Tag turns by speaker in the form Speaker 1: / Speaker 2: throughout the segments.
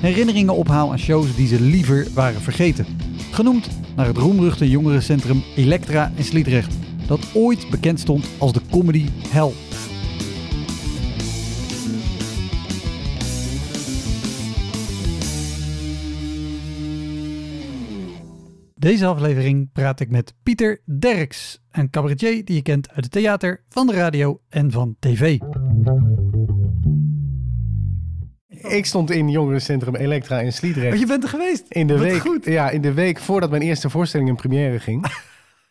Speaker 1: herinneringen ophaal aan shows die ze liever waren vergeten. Genoemd naar het roemruchte jongerencentrum Elektra in Sliedrecht, dat ooit bekend stond als de comedy hell. Deze aflevering praat ik met Pieter Derks, een cabaretier die je kent uit het theater, van de radio en van tv.
Speaker 2: Ik stond in jongerencentrum Elektra in Sliedrecht.
Speaker 1: Oh, je bent er geweest?
Speaker 2: In de, week,
Speaker 1: goed.
Speaker 2: Ja, in de week voordat mijn eerste voorstelling in première ging.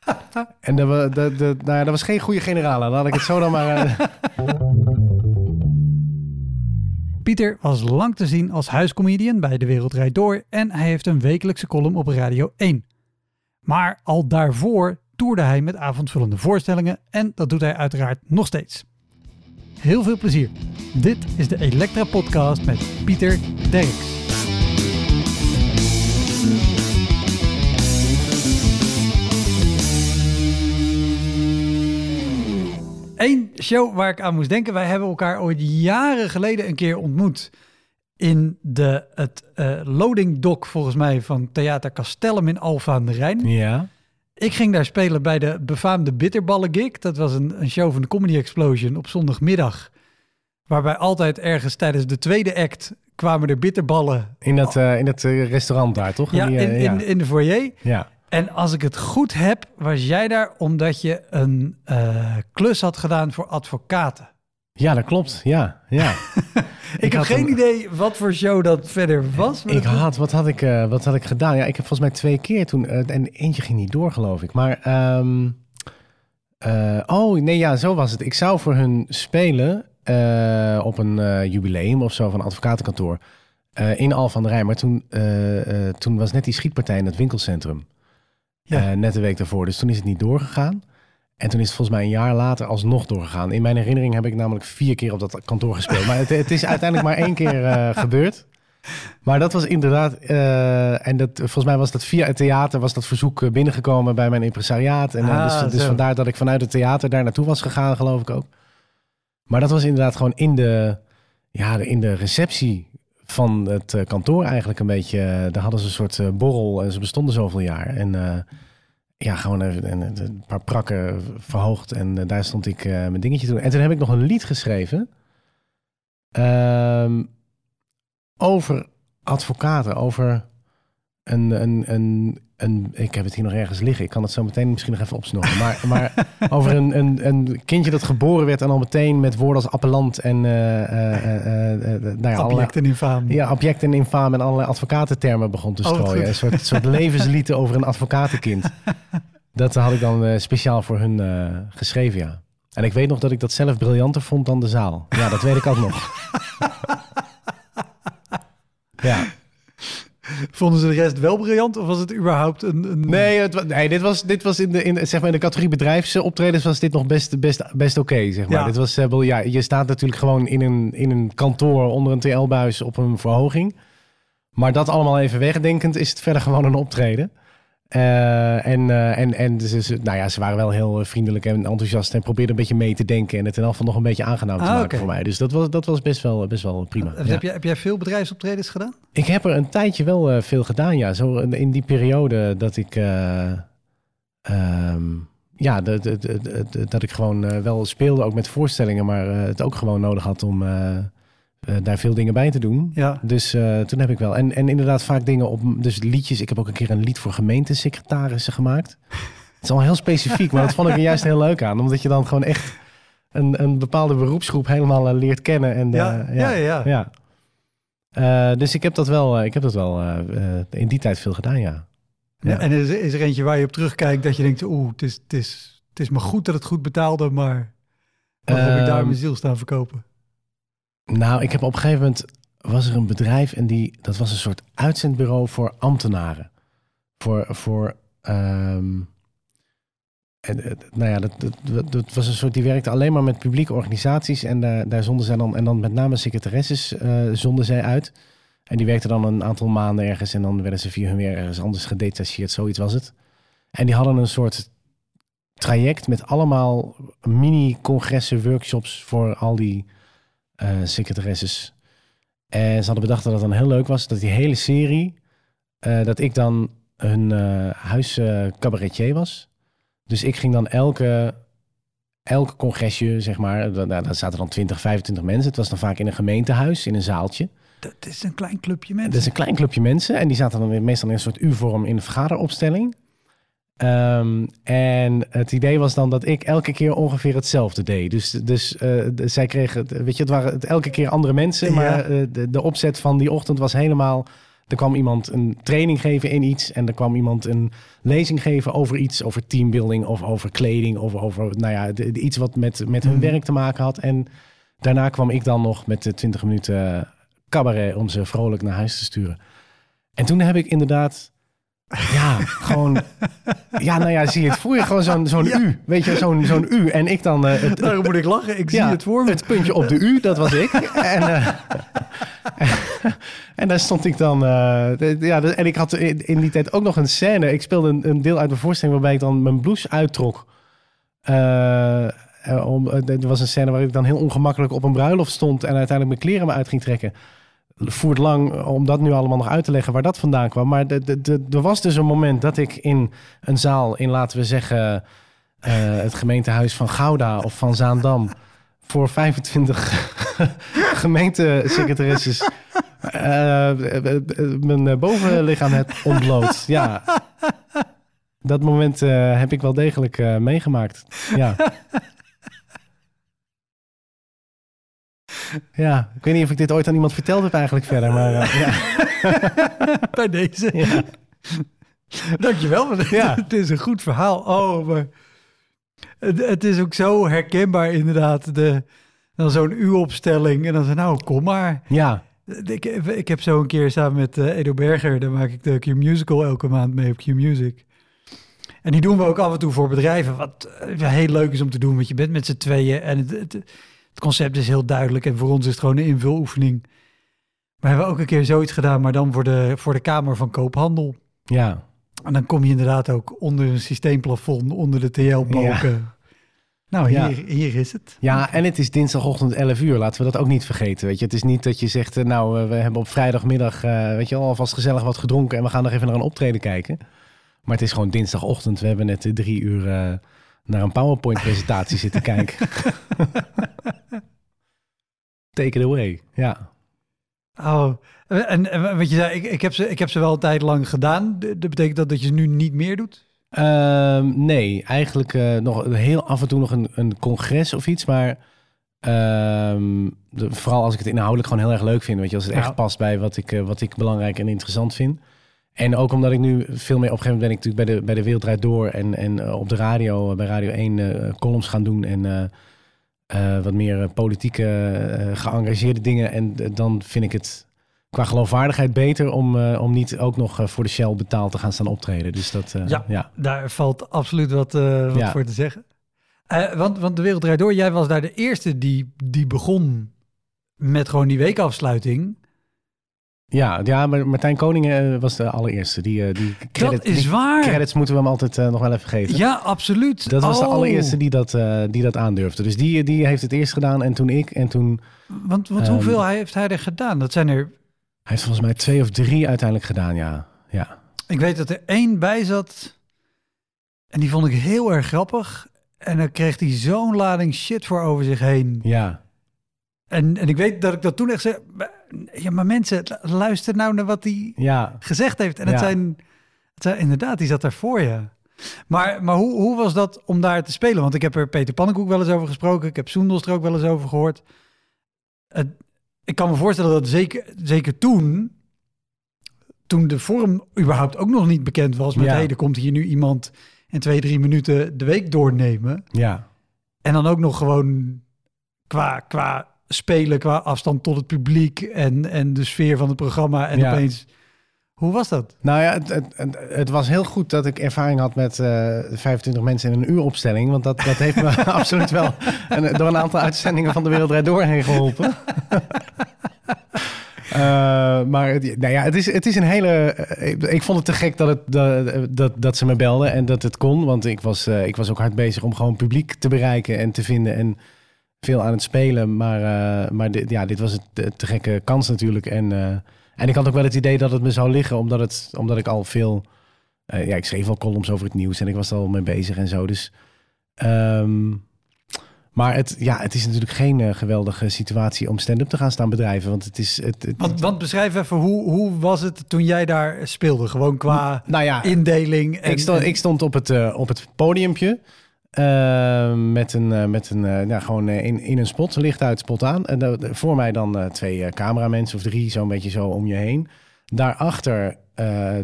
Speaker 2: en dat, dat, dat, nou ja, dat was geen goede generale. Laat ik het zo dan maar... eh,
Speaker 1: Pieter was lang te zien als huiscomedian bij De Wereld Rijd Door en hij heeft een wekelijkse column op Radio 1. Maar al daarvoor toerde hij met avondvullende voorstellingen en dat doet hij uiteraard nog steeds. Heel veel plezier. Dit is de Elektra Podcast met Pieter Derks. Eén show waar ik aan moest denken. Wij hebben elkaar ooit jaren geleden een keer ontmoet. In de, het eh, loading dock volgens mij van Theater Castellum in Alphen aan de Rijn.
Speaker 2: ja.
Speaker 1: Ik ging daar spelen bij de befaamde Bitterballen Gig. Dat was een, een show van de Comedy Explosion op zondagmiddag. Waarbij altijd ergens tijdens de tweede act kwamen er bitterballen.
Speaker 2: In dat, eh, in dat eh, restaurant daar, toch?
Speaker 1: Ja,
Speaker 2: Die, eh,
Speaker 1: in, in, in de foyer.
Speaker 2: ja.
Speaker 1: En als ik het goed heb, was jij daar omdat je een klus had gedaan voor advocaten.
Speaker 2: Ja, dat klopt. Ja, ja.
Speaker 1: Ik, heb
Speaker 2: had
Speaker 1: geen
Speaker 2: een-
Speaker 1: idee wat voor show dat verder was. maar
Speaker 2: Ik
Speaker 1: dat-
Speaker 2: had, wat had ik, eh, wat had ik gedaan? Ja, ik heb volgens mij twee keer toen, eh, en eentje ging niet door, geloof ik. Maar, ehm, eh, oh nee, ja, zo was het. Ik zou voor hun spelen op een jubileum of zo van een advocatenkantoor in Al van der Rijn. Maar toen, toen was net die schietpartij in het winkelcentrum.
Speaker 1: Ja.
Speaker 2: Net de week daarvoor. Dus toen is het niet doorgegaan. En toen is het volgens mij een jaar later alsnog doorgegaan. In mijn herinnering heb ik namelijk vier keer op dat kantoor gespeeld. Maar het, het is uiteindelijk maar één keer eh, gebeurd. Maar dat was inderdaad, eh, en dat, volgens mij was dat via het theater, was dat verzoek eh, binnengekomen bij mijn impresariaat. En
Speaker 1: Ah,
Speaker 2: dus, dus vandaar dat ik vanuit het theater daar naartoe was gegaan, geloof ik ook. Maar dat was inderdaad gewoon in de, ja, in de receptie van het kantoor eigenlijk een beetje. daar hadden ze een soort borrel en ze bestonden zoveel jaar. En ja, gewoon even een, paar prakken verhoogd en eh, daar stond ik eh, mijn dingetje te doen. En toen heb ik nog een lied geschreven ehm, over advocaten, over een, een, een, een, ik heb het hier nog ergens liggen. Ik kan het zo meteen misschien nog even opsnoren. Maar, maar over een, een, een kindje dat geboren werd en al meteen met woorden als appellant en eh, eh, eh, nou ja, allerlei-
Speaker 1: Objecten infaam.
Speaker 2: ja, object en infaam en allerlei advocatentermen begon te
Speaker 1: Oh,
Speaker 2: strooien. een soort, soort over een advocatenkind. Dat had ik dan speciaal voor hun geschreven, ja. En ik weet nog dat ik dat zelf briljanter vond dan de zaal. Ja, dat weet ik ook nog. ja.
Speaker 1: Vonden ze de rest wel briljant of was het überhaupt een... een...
Speaker 2: Nee, het, nee dit was, dit was in, de, in, zeg maar in de categorie bedrijfsoptredens was dit nog best, best, best oké, zeg maar.
Speaker 1: Ja.
Speaker 2: Dit was, eh, wel, ja, je staat natuurlijk gewoon in een, in een kantoor onder een TL-buis op een verhoging. Maar dat allemaal even wegdenkend is het verder gewoon een optreden. Eh, en eh, en, en ze, ze- nou ja, ze waren wel heel eh, vriendelijk en enthousiast en probeerden een beetje mee te denken en het in geval nog een beetje aangenaam te
Speaker 1: Ah,
Speaker 2: maken voor mij. Dus dat was, dat was best wel, best wel prima.
Speaker 1: Heb,
Speaker 2: ja.
Speaker 1: heb, jij, heb jij veel bedrijfsoptredens gedaan?
Speaker 2: Ik heb er een tijdje wel veel gedaan, ja. Zo in- die periode dat ik... eh, ehm, ja, dat, dat, dat, dat- ik gewoon wel speelde, ook met voorstellingen, maar het ook gewoon nodig had om eh, daar veel dingen bij te doen.
Speaker 1: Ja.
Speaker 2: Dus eh, toen heb ik wel. En, en inderdaad vaak dingen op, dus liedjes. Ik heb ook een keer een lied voor gemeentesecretarissen gemaakt. is al heel specifiek, maar dat vond ik er juist heel leuk aan. Omdat je dan gewoon echt een, een bepaalde beroepsgroep helemaal eh, leert kennen. En,
Speaker 1: Ja, ja, ja.
Speaker 2: ja. Dus ik heb dat wel, ik heb dat wel in die tijd veel gedaan, ja. Ja.
Speaker 1: En is, is er eentje waar je op terugkijkt dat je denkt, oeh, het is, het is, het is maar goed dat het goed betaalde, maar waarom heb ik daar
Speaker 2: Ehm,
Speaker 1: mijn ziel staan verkopen?
Speaker 2: Nou, ik heb op een gegeven moment was er een bedrijf en die dat was een soort uitzendbureau voor ambtenaren. Voor, voor ehm, en, eh, nou ja, dat, dat, dat, was een soort, die werkte alleen maar met publieke organisaties en daar, daar zonden zij dan, en dan met name secretaresses eh zonden zij uit. En die werkten dan een aantal maanden ergens en dan werden ze via hun weer ergens anders gedetacheerd, zoiets was het. En die hadden een soort traject met allemaal mini-congressen, workshops voor al die eh secretaresses. En ze hadden bedacht dat het dan heel leuk was dat die hele serie, eh, dat ik dan hun eh huis eh, cabaretier was. Dus ik ging dan elke, elke congresje, zeg maar, da- da- daar zaten dan 20, 25 mensen. Het was dan vaak in een gemeentehuis, in een zaaltje.
Speaker 1: Dat is een klein clubje mensen.
Speaker 2: is een klein clubje mensen en die zaten dan meestal in een soort U-vorm in een vergaderopstelling. Ehm, en het idee was dan dat ik elke keer ongeveer hetzelfde deed. Dus, dus eh, zij kregen, weet je, het waren het elke keer andere mensen,
Speaker 1: Ja.
Speaker 2: maar eh, de, de opzet van die ochtend was helemaal. Er kwam iemand een training geven in iets en er kwam iemand een lezing geven over iets, over teambuilding of over kleding of over, nou ja, de- de- iets wat met, met hun
Speaker 1: Mhm.
Speaker 2: werk te maken had. En daarna kwam ik dan nog met de 20 minuten cabaret om ze vrolijk naar huis te sturen. En toen heb ik inderdaad, ja, gewoon, ja, nou ja, zie je het voor je gewoon zo'n zo'n
Speaker 1: Ja.
Speaker 2: U, weet je, zo'n zo'n U. En ik dan eh, het,
Speaker 1: Daarom moet ik lachen, ik zie het voor me.
Speaker 2: het puntje op de U, dat was ik. En, eh, en daar stond ik dan, eh, ja, en ik had in, die tijd ook nog een scène. Ik speelde een, een deel uit mijn voorstelling waarbij ik dan mijn blouse uittrok. Om, er was een scène waar ik dan heel ongemakkelijk op een bruiloft stond en uiteindelijk mijn kleren me uit ging trekken. Voert lang om dat nu allemaal nog uit te leggen waar dat vandaan kwam. Maar er was dus een moment dat ik in een zaal, in laten we zeggen eh, het gemeentehuis van Gouda of van Zaandam, voor 25 gemeentesecretaresses eh, eh, mijn bovenlichaam heb ontbloot. Ja. Dat moment eh, heb ik wel degelijk meegemaakt. Ja. Ja, ik weet niet of ik dit ooit aan iemand verteld heb eigenlijk verder, maar eh, ja.
Speaker 1: Bij deze.
Speaker 2: Ja.
Speaker 1: Dankjewel, want
Speaker 2: Ja.
Speaker 1: het is een goed verhaal. Oh, maar het, het is ook zo herkenbaar inderdaad. De, dan zo'n U-opstelling en dan zo, nou, kom maar.
Speaker 2: Ja,
Speaker 1: Ik, ik heb zo een keer samen met eh, Edo Berger, daar maak ik de Q-musical elke maand mee op Q-music. En die doen we ook af en toe voor bedrijven, wat eh, heel leuk is om te doen, want je bent met z'n tweeën en het, het, het concept is heel duidelijk en voor ons is het gewoon een invuloefening. Maar we hebben ook een keer zoiets gedaan, maar dan voor de, voor de Kamer van Koophandel.
Speaker 2: ja.
Speaker 1: En dan kom je inderdaad ook onder een systeemplafond, onder de TL-balken. Nou,
Speaker 2: Ja.
Speaker 1: hier, hier is het.
Speaker 2: Ja, en het is dinsdagochtend 11 uur. Laten we dat ook niet vergeten. Weet je, het is niet dat je zegt, eh, nou, eh, we hebben op vrijdagmiddag, eh, weet je, alvast gezellig wat gedronken en we gaan nog even naar een optreden kijken. Maar het is gewoon dinsdagochtend. We hebben net drie uur naar een PowerPoint-presentatie zitten kijken. Take it away. Ja.
Speaker 1: Oh, en, en wat je zei, ik, ik, heb ze, ik heb ze wel een tijd lang gedaan. Dat betekent dat dat je ze nu niet meer doet?
Speaker 2: Ehm, nee, eigenlijk eh, nog heel af en toe nog een, een congres of iets. Maar ehm, de- vooral als ik het inhoudelijk gewoon heel erg leuk vind. Weet je, als het
Speaker 1: Ja.
Speaker 2: echt past bij wat ik, eh, wat ik belangrijk en interessant vind. En ook omdat ik nu veel meer op een gegeven moment ben ik natuurlijk bij de, bij de Wereld Draait Door. En, en eh, op de radio, eh, bij Radio 1, eh, columns gaan doen. En wat meer politieke geëngageerde dingen. En dan vind ik het qua geloofwaardigheid beter om, om niet ook nog voor de Shell betaald te gaan staan optreden. Dus dat,
Speaker 1: Ja.
Speaker 2: ja.
Speaker 1: Daar valt absoluut wat, wat
Speaker 2: Ja.
Speaker 1: voor te zeggen. Want, want de wereld draait door. Jij was daar de eerste die, die begon met gewoon die weekafsluiting.
Speaker 2: Ja, ja, maar Martijn Koning eh, was de allereerste. Die, eh, die, credit,
Speaker 1: dat is
Speaker 2: die
Speaker 1: waar.
Speaker 2: credits moeten we hem altijd eh, nog wel even geven.
Speaker 1: Ja, absoluut.
Speaker 2: Dat was de
Speaker 1: Oh.
Speaker 2: allereerste die dat, die dat aandurfde. Dus die, die heeft het eerst gedaan en toen ik. En toen,
Speaker 1: Want, want
Speaker 2: Ehm,
Speaker 1: hoeveel heeft hij er gedaan? Dat zijn er...
Speaker 2: hij heeft volgens mij twee of drie uiteindelijk gedaan, ja. Ja,
Speaker 1: Ik weet dat er één bij zat. En die vond ik heel erg grappig. En dan kreeg hij zo'n lading shit voor over zich heen.
Speaker 2: ja,
Speaker 1: En, en ik weet dat ik dat toen echt zei... "Maar- Ja, maar mensen, luister nou naar wat hij
Speaker 2: ja.
Speaker 1: gezegd heeft. En het,
Speaker 2: Ja.
Speaker 1: zijn, het zijn... Inderdaad, die zat daar voor je. Maar, maar hoe, hoe was dat om daar te spelen? Want ik heb er Peter Pannenkoek wel eens over gesproken. Ik heb Soendels er ook wel eens over gehoord. Het, ik kan me voorstellen dat zeker, zeker toen... toen de vorm überhaupt ook nog niet bekend was... met
Speaker 2: Ja.
Speaker 1: hey, er komt hier nu iemand in twee, drie minuten de week doornemen.
Speaker 2: Ja.
Speaker 1: En dan ook nog gewoon qua, qua spelen, qua afstand tot het publiek... en, en de sfeer van het programma. En
Speaker 2: Ja.
Speaker 1: opeens... Hoe was dat?
Speaker 2: Nou ja, het, het, het, was heel goed dat ik ervaring had met eh 25 mensen in een uuropstelling. Want dat, dat heeft me absoluut wel een- door een aantal uitzendingen van de Wereld Draait Door heen geholpen. Eh, maar nou ja, het, is, het is een hele... eh, ik, ik vond het te gek dat, het, dat, dat, dat ze me belden en dat het kon. Want ik was, ik was ook hard bezig om gewoon publiek te bereiken en te vinden. En veel aan het spelen. Maar, eh, maar dit, ja, dit was de te gekke kans natuurlijk. En, eh, en ik had ook wel het idee dat het me zou liggen, omdat, het, omdat ik al veel... eh, ja, ik schreef al columns over het nieuws en ik was er al mee bezig en zo. Dus, ehm, maar het, ja, het is natuurlijk geen geweldige situatie om stand-up te gaan staan bedrijven. Want het is... Het, het-
Speaker 1: Want, want beschrijf even, hoe, hoe was het toen jij daar speelde? Gewoon qua
Speaker 2: nou ja,
Speaker 1: indeling. En,
Speaker 2: ik, stond,
Speaker 1: en-
Speaker 2: ik stond op het, op het podiumpje. Eh, met een, eh, met een eh, ja, gewoon in, in een spot, licht uit, spot aan. En voor mij dan twee cameramensen of drie, zo'n beetje zo om je heen. Daarachter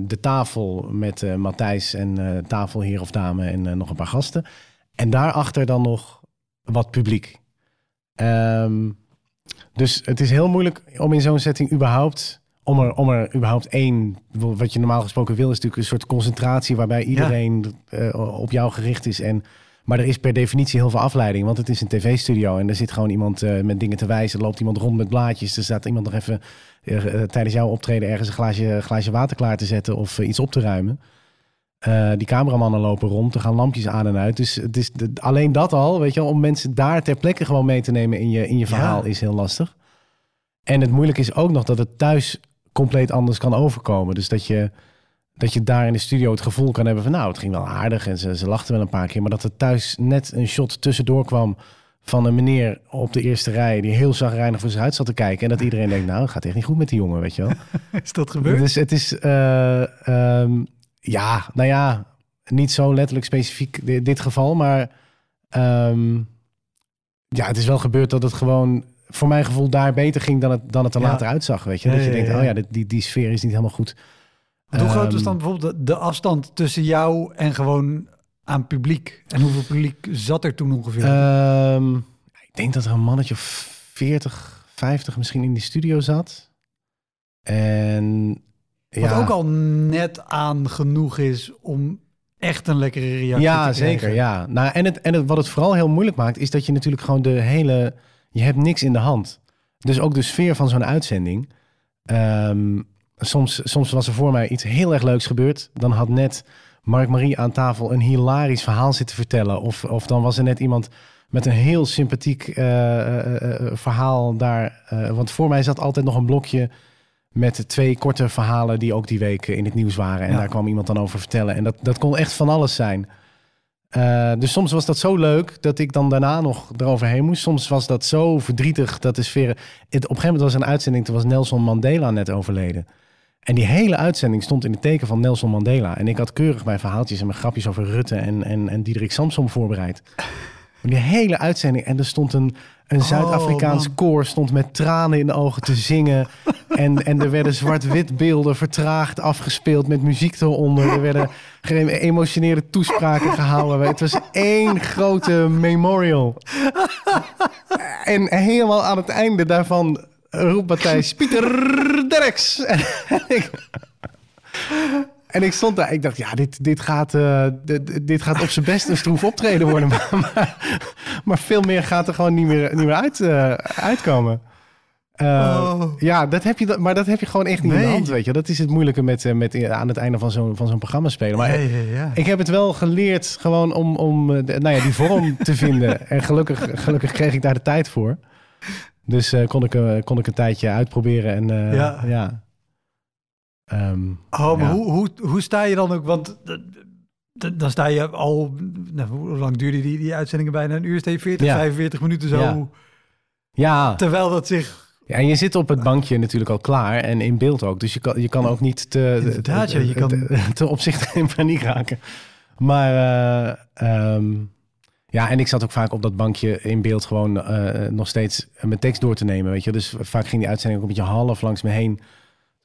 Speaker 2: de tafel met Matthijs en tafelheer of dame en nog een paar gasten. En daarachter dan nog wat publiek. Ehm, dus het is heel moeilijk om in zo'n setting überhaupt... Om er, om er überhaupt één... Wat je normaal gesproken wil is natuurlijk een soort concentratie... waarbij iedereen op jou gericht is. En, maar er is per definitie heel veel afleiding. Want het is een tv-studio en er zit gewoon iemand eh, met dingen te wijzen. Er loopt iemand rond met blaadjes. Er staat iemand nog even eh, eh, tijdens jouw optreden... ergens een glaasje, glaasje water klaar te zetten of iets op te ruimen. Die cameramannen lopen rond, er gaan lampjes aan en uit. Dus het is de- alleen dat al, weet je wel, om mensen daar ter plekke gewoon mee te nemen in je, in je verhaal
Speaker 1: Ja.
Speaker 2: is heel lastig. En het moeilijke is ook nog dat het thuis compleet anders kan overkomen. Dus dat je, dat je daar in de studio het gevoel kan hebben van nou, het ging wel aardig en ze, ze lachten wel een paar keer. Maar dat er thuis net een shot tussendoor kwam van een meneer op de eerste rij die heel zagrijnig voor zich uit zat te kijken. En dat iedereen denkt, nou, het gaat echt niet goed met die jongen, weet je wel.
Speaker 1: Is dat gebeurd?
Speaker 2: Dus het is, eh, ehm, ja, nou ja, niet zo letterlijk specifiek di- dit geval, maar ehm, ja, het is wel gebeurd dat het gewoon voor mijn gevoel daar beter ging dan het, dan het er
Speaker 1: Ja.
Speaker 2: later uitzag, weet je.
Speaker 1: Ja,
Speaker 2: dat je
Speaker 1: ja,
Speaker 2: denkt, oh ja, die, die sfeer is niet helemaal goed.
Speaker 1: Hoe groot was
Speaker 2: Ehm,
Speaker 1: dan bijvoorbeeld de, de afstand tussen jou en gewoon aan publiek? En hoeveel publiek zat er toen ongeveer?
Speaker 2: Ehm, ik denk dat er een mannetje of 40, 50 misschien in die studio zat. En
Speaker 1: Wat
Speaker 2: ja.
Speaker 1: ook al net aan genoeg is om echt een lekkere reactie
Speaker 2: Ja,
Speaker 1: te krijgen.
Speaker 2: zeker. Ja. Nou, en, het, en het, wat het vooral heel moeilijk maakt, is dat je natuurlijk gewoon de hele. Je hebt niks in de hand. Dus ook de sfeer van zo'n uitzending. Ehm, soms, soms was er voor mij iets heel erg leuks gebeurd. Dan had net Mark Marie aan tafel een hilarisch verhaal zitten vertellen. Of, of dan was er net iemand met een heel sympathiek eh, eh, eh, verhaal daar. Want voor mij zat altijd nog een blokje met twee korte verhalen die ook die week in het nieuws waren. En
Speaker 1: Ja.
Speaker 2: daar kwam iemand dan over vertellen. En dat, dat kon echt van alles zijn. Dus soms was dat zo leuk dat ik dan daarna nog eroverheen moest. Soms was dat zo verdrietig dat de sfeer... Het, op een gegeven moment was er een uitzending, toen was Nelson Mandela net overleden. En die hele uitzending stond in het teken van Nelson Mandela. En ik had keurig mijn verhaaltjes en mijn grapjes over Rutte en, en, en Diederik Samsom voorbereid. Die hele uitzending. En er stond een, een Zuid-Afrikaans
Speaker 1: man.
Speaker 2: koor stond met tranen in de ogen te zingen. En, en er werden zwart-wit beelden vertraagd afgespeeld met muziek eronder. Er werden geëmotioneerde toespraken gehouden. Het was één grote memorial. En helemaal aan het einde daarvan roept Matthijs Pieter Derks. En ik, en ik stond daar. Ik dacht, ja, dit, dit, gaat, eh, dit, dit gaat op zijn best een stroef optreden worden. Maar, maar, maar veel meer gaat er gewoon niet meer, niet meer uit, eh, uitkomen. Eh,
Speaker 1: Oh.
Speaker 2: Ja, dat heb je, maar dat heb je gewoon echt niet in de hand, weet je. Dat is het moeilijke met, met aan het einde van zo'n van zo'n programma spelen. Maar
Speaker 1: ja,
Speaker 2: ik heb het wel geleerd gewoon om, om nou ja, die vorm te vinden. En gelukkig, gelukkig kreeg ik daar de tijd voor. Dus eh, kon, ik, eh, kon ik een tijdje uitproberen. En eh,
Speaker 1: Ja.
Speaker 2: ja. Ehm,
Speaker 1: Oh, maar
Speaker 2: Ja.
Speaker 1: hoe, hoe, hoe sta je dan ook? Want dan sta je al... Nou, hoe lang duurde die, die uitzendingen bijna? Een uur, je 40,
Speaker 2: Ja.
Speaker 1: 45 minuten zo.
Speaker 2: Ja. ja.
Speaker 1: Terwijl dat zich...
Speaker 2: ja, en je zit op het bankje natuurlijk al klaar en in beeld ook. Dus je kan, je kan ook niet te,
Speaker 1: Inderdaad, ja, je kan-
Speaker 2: te, te opzichtig in paniek raken. Maar eh, ehm, ja, en ik zat ook vaak op dat bankje in beeld gewoon eh, nog steeds mijn tekst door te nemen, weet je. Dus vaak ging die uitzending ook een beetje half langs me heen.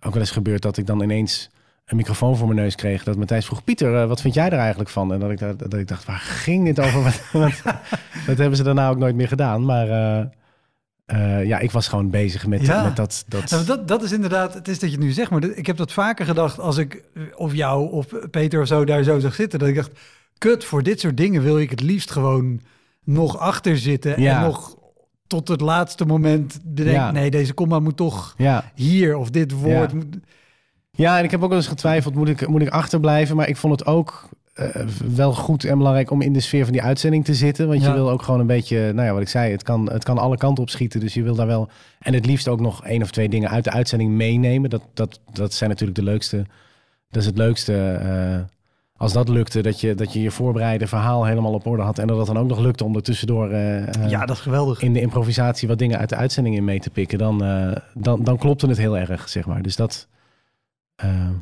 Speaker 2: Ook wel eens gebeurd dat ik dan ineens een microfoon voor mijn neus kreeg. Dat Matthijs vroeg, Pieter, eh, wat vind jij er eigenlijk van? En dat ik, dat, dat ik dacht, waar ging dit over? Dat hebben ze daarna ook nooit meer gedaan. Maar eh, ja, ik was gewoon bezig met,
Speaker 1: Ja.
Speaker 2: met dat... dat...
Speaker 1: Nou, dat, dat is inderdaad, het is dat je het nu zegt, maar ik heb dat vaker gedacht als ik of jou of Peter of zo daar zo zag zitten. Dat ik dacht, kut, voor dit soort dingen wil ik het liefst gewoon nog achter zitten
Speaker 2: Ja.
Speaker 1: en nog tot het laatste moment bedenken,
Speaker 2: Ja.
Speaker 1: nee, deze komma moet toch
Speaker 2: Ja.
Speaker 1: hier of dit woord.
Speaker 2: Ja.
Speaker 1: moet-
Speaker 2: ja, en ik heb ook wel eens getwijfeld, moet ik, moet ik achterblijven? Maar ik vond het ook eh, wel goed en belangrijk om in de sfeer van die uitzending te zitten. Want
Speaker 1: Ja.
Speaker 2: je wil ook gewoon een beetje, nou ja, wat ik zei, het kan, het kan alle kanten op schieten. Dus je wil daar wel, en het liefst ook nog één of twee dingen uit de uitzending meenemen. Dat, dat, dat zijn natuurlijk de leukste, dat is het leukste... eh, als dat lukte, dat je, dat je je voorbereide verhaal helemaal op orde had. En dat dat dan ook nog lukte om er tussendoor eh, eh,
Speaker 1: ja, dat is geweldig.
Speaker 2: in de improvisatie wat dingen uit de uitzending in mee te pikken. Dan, eh, dan, dan klopte het heel erg, zeg maar. Dus, dat,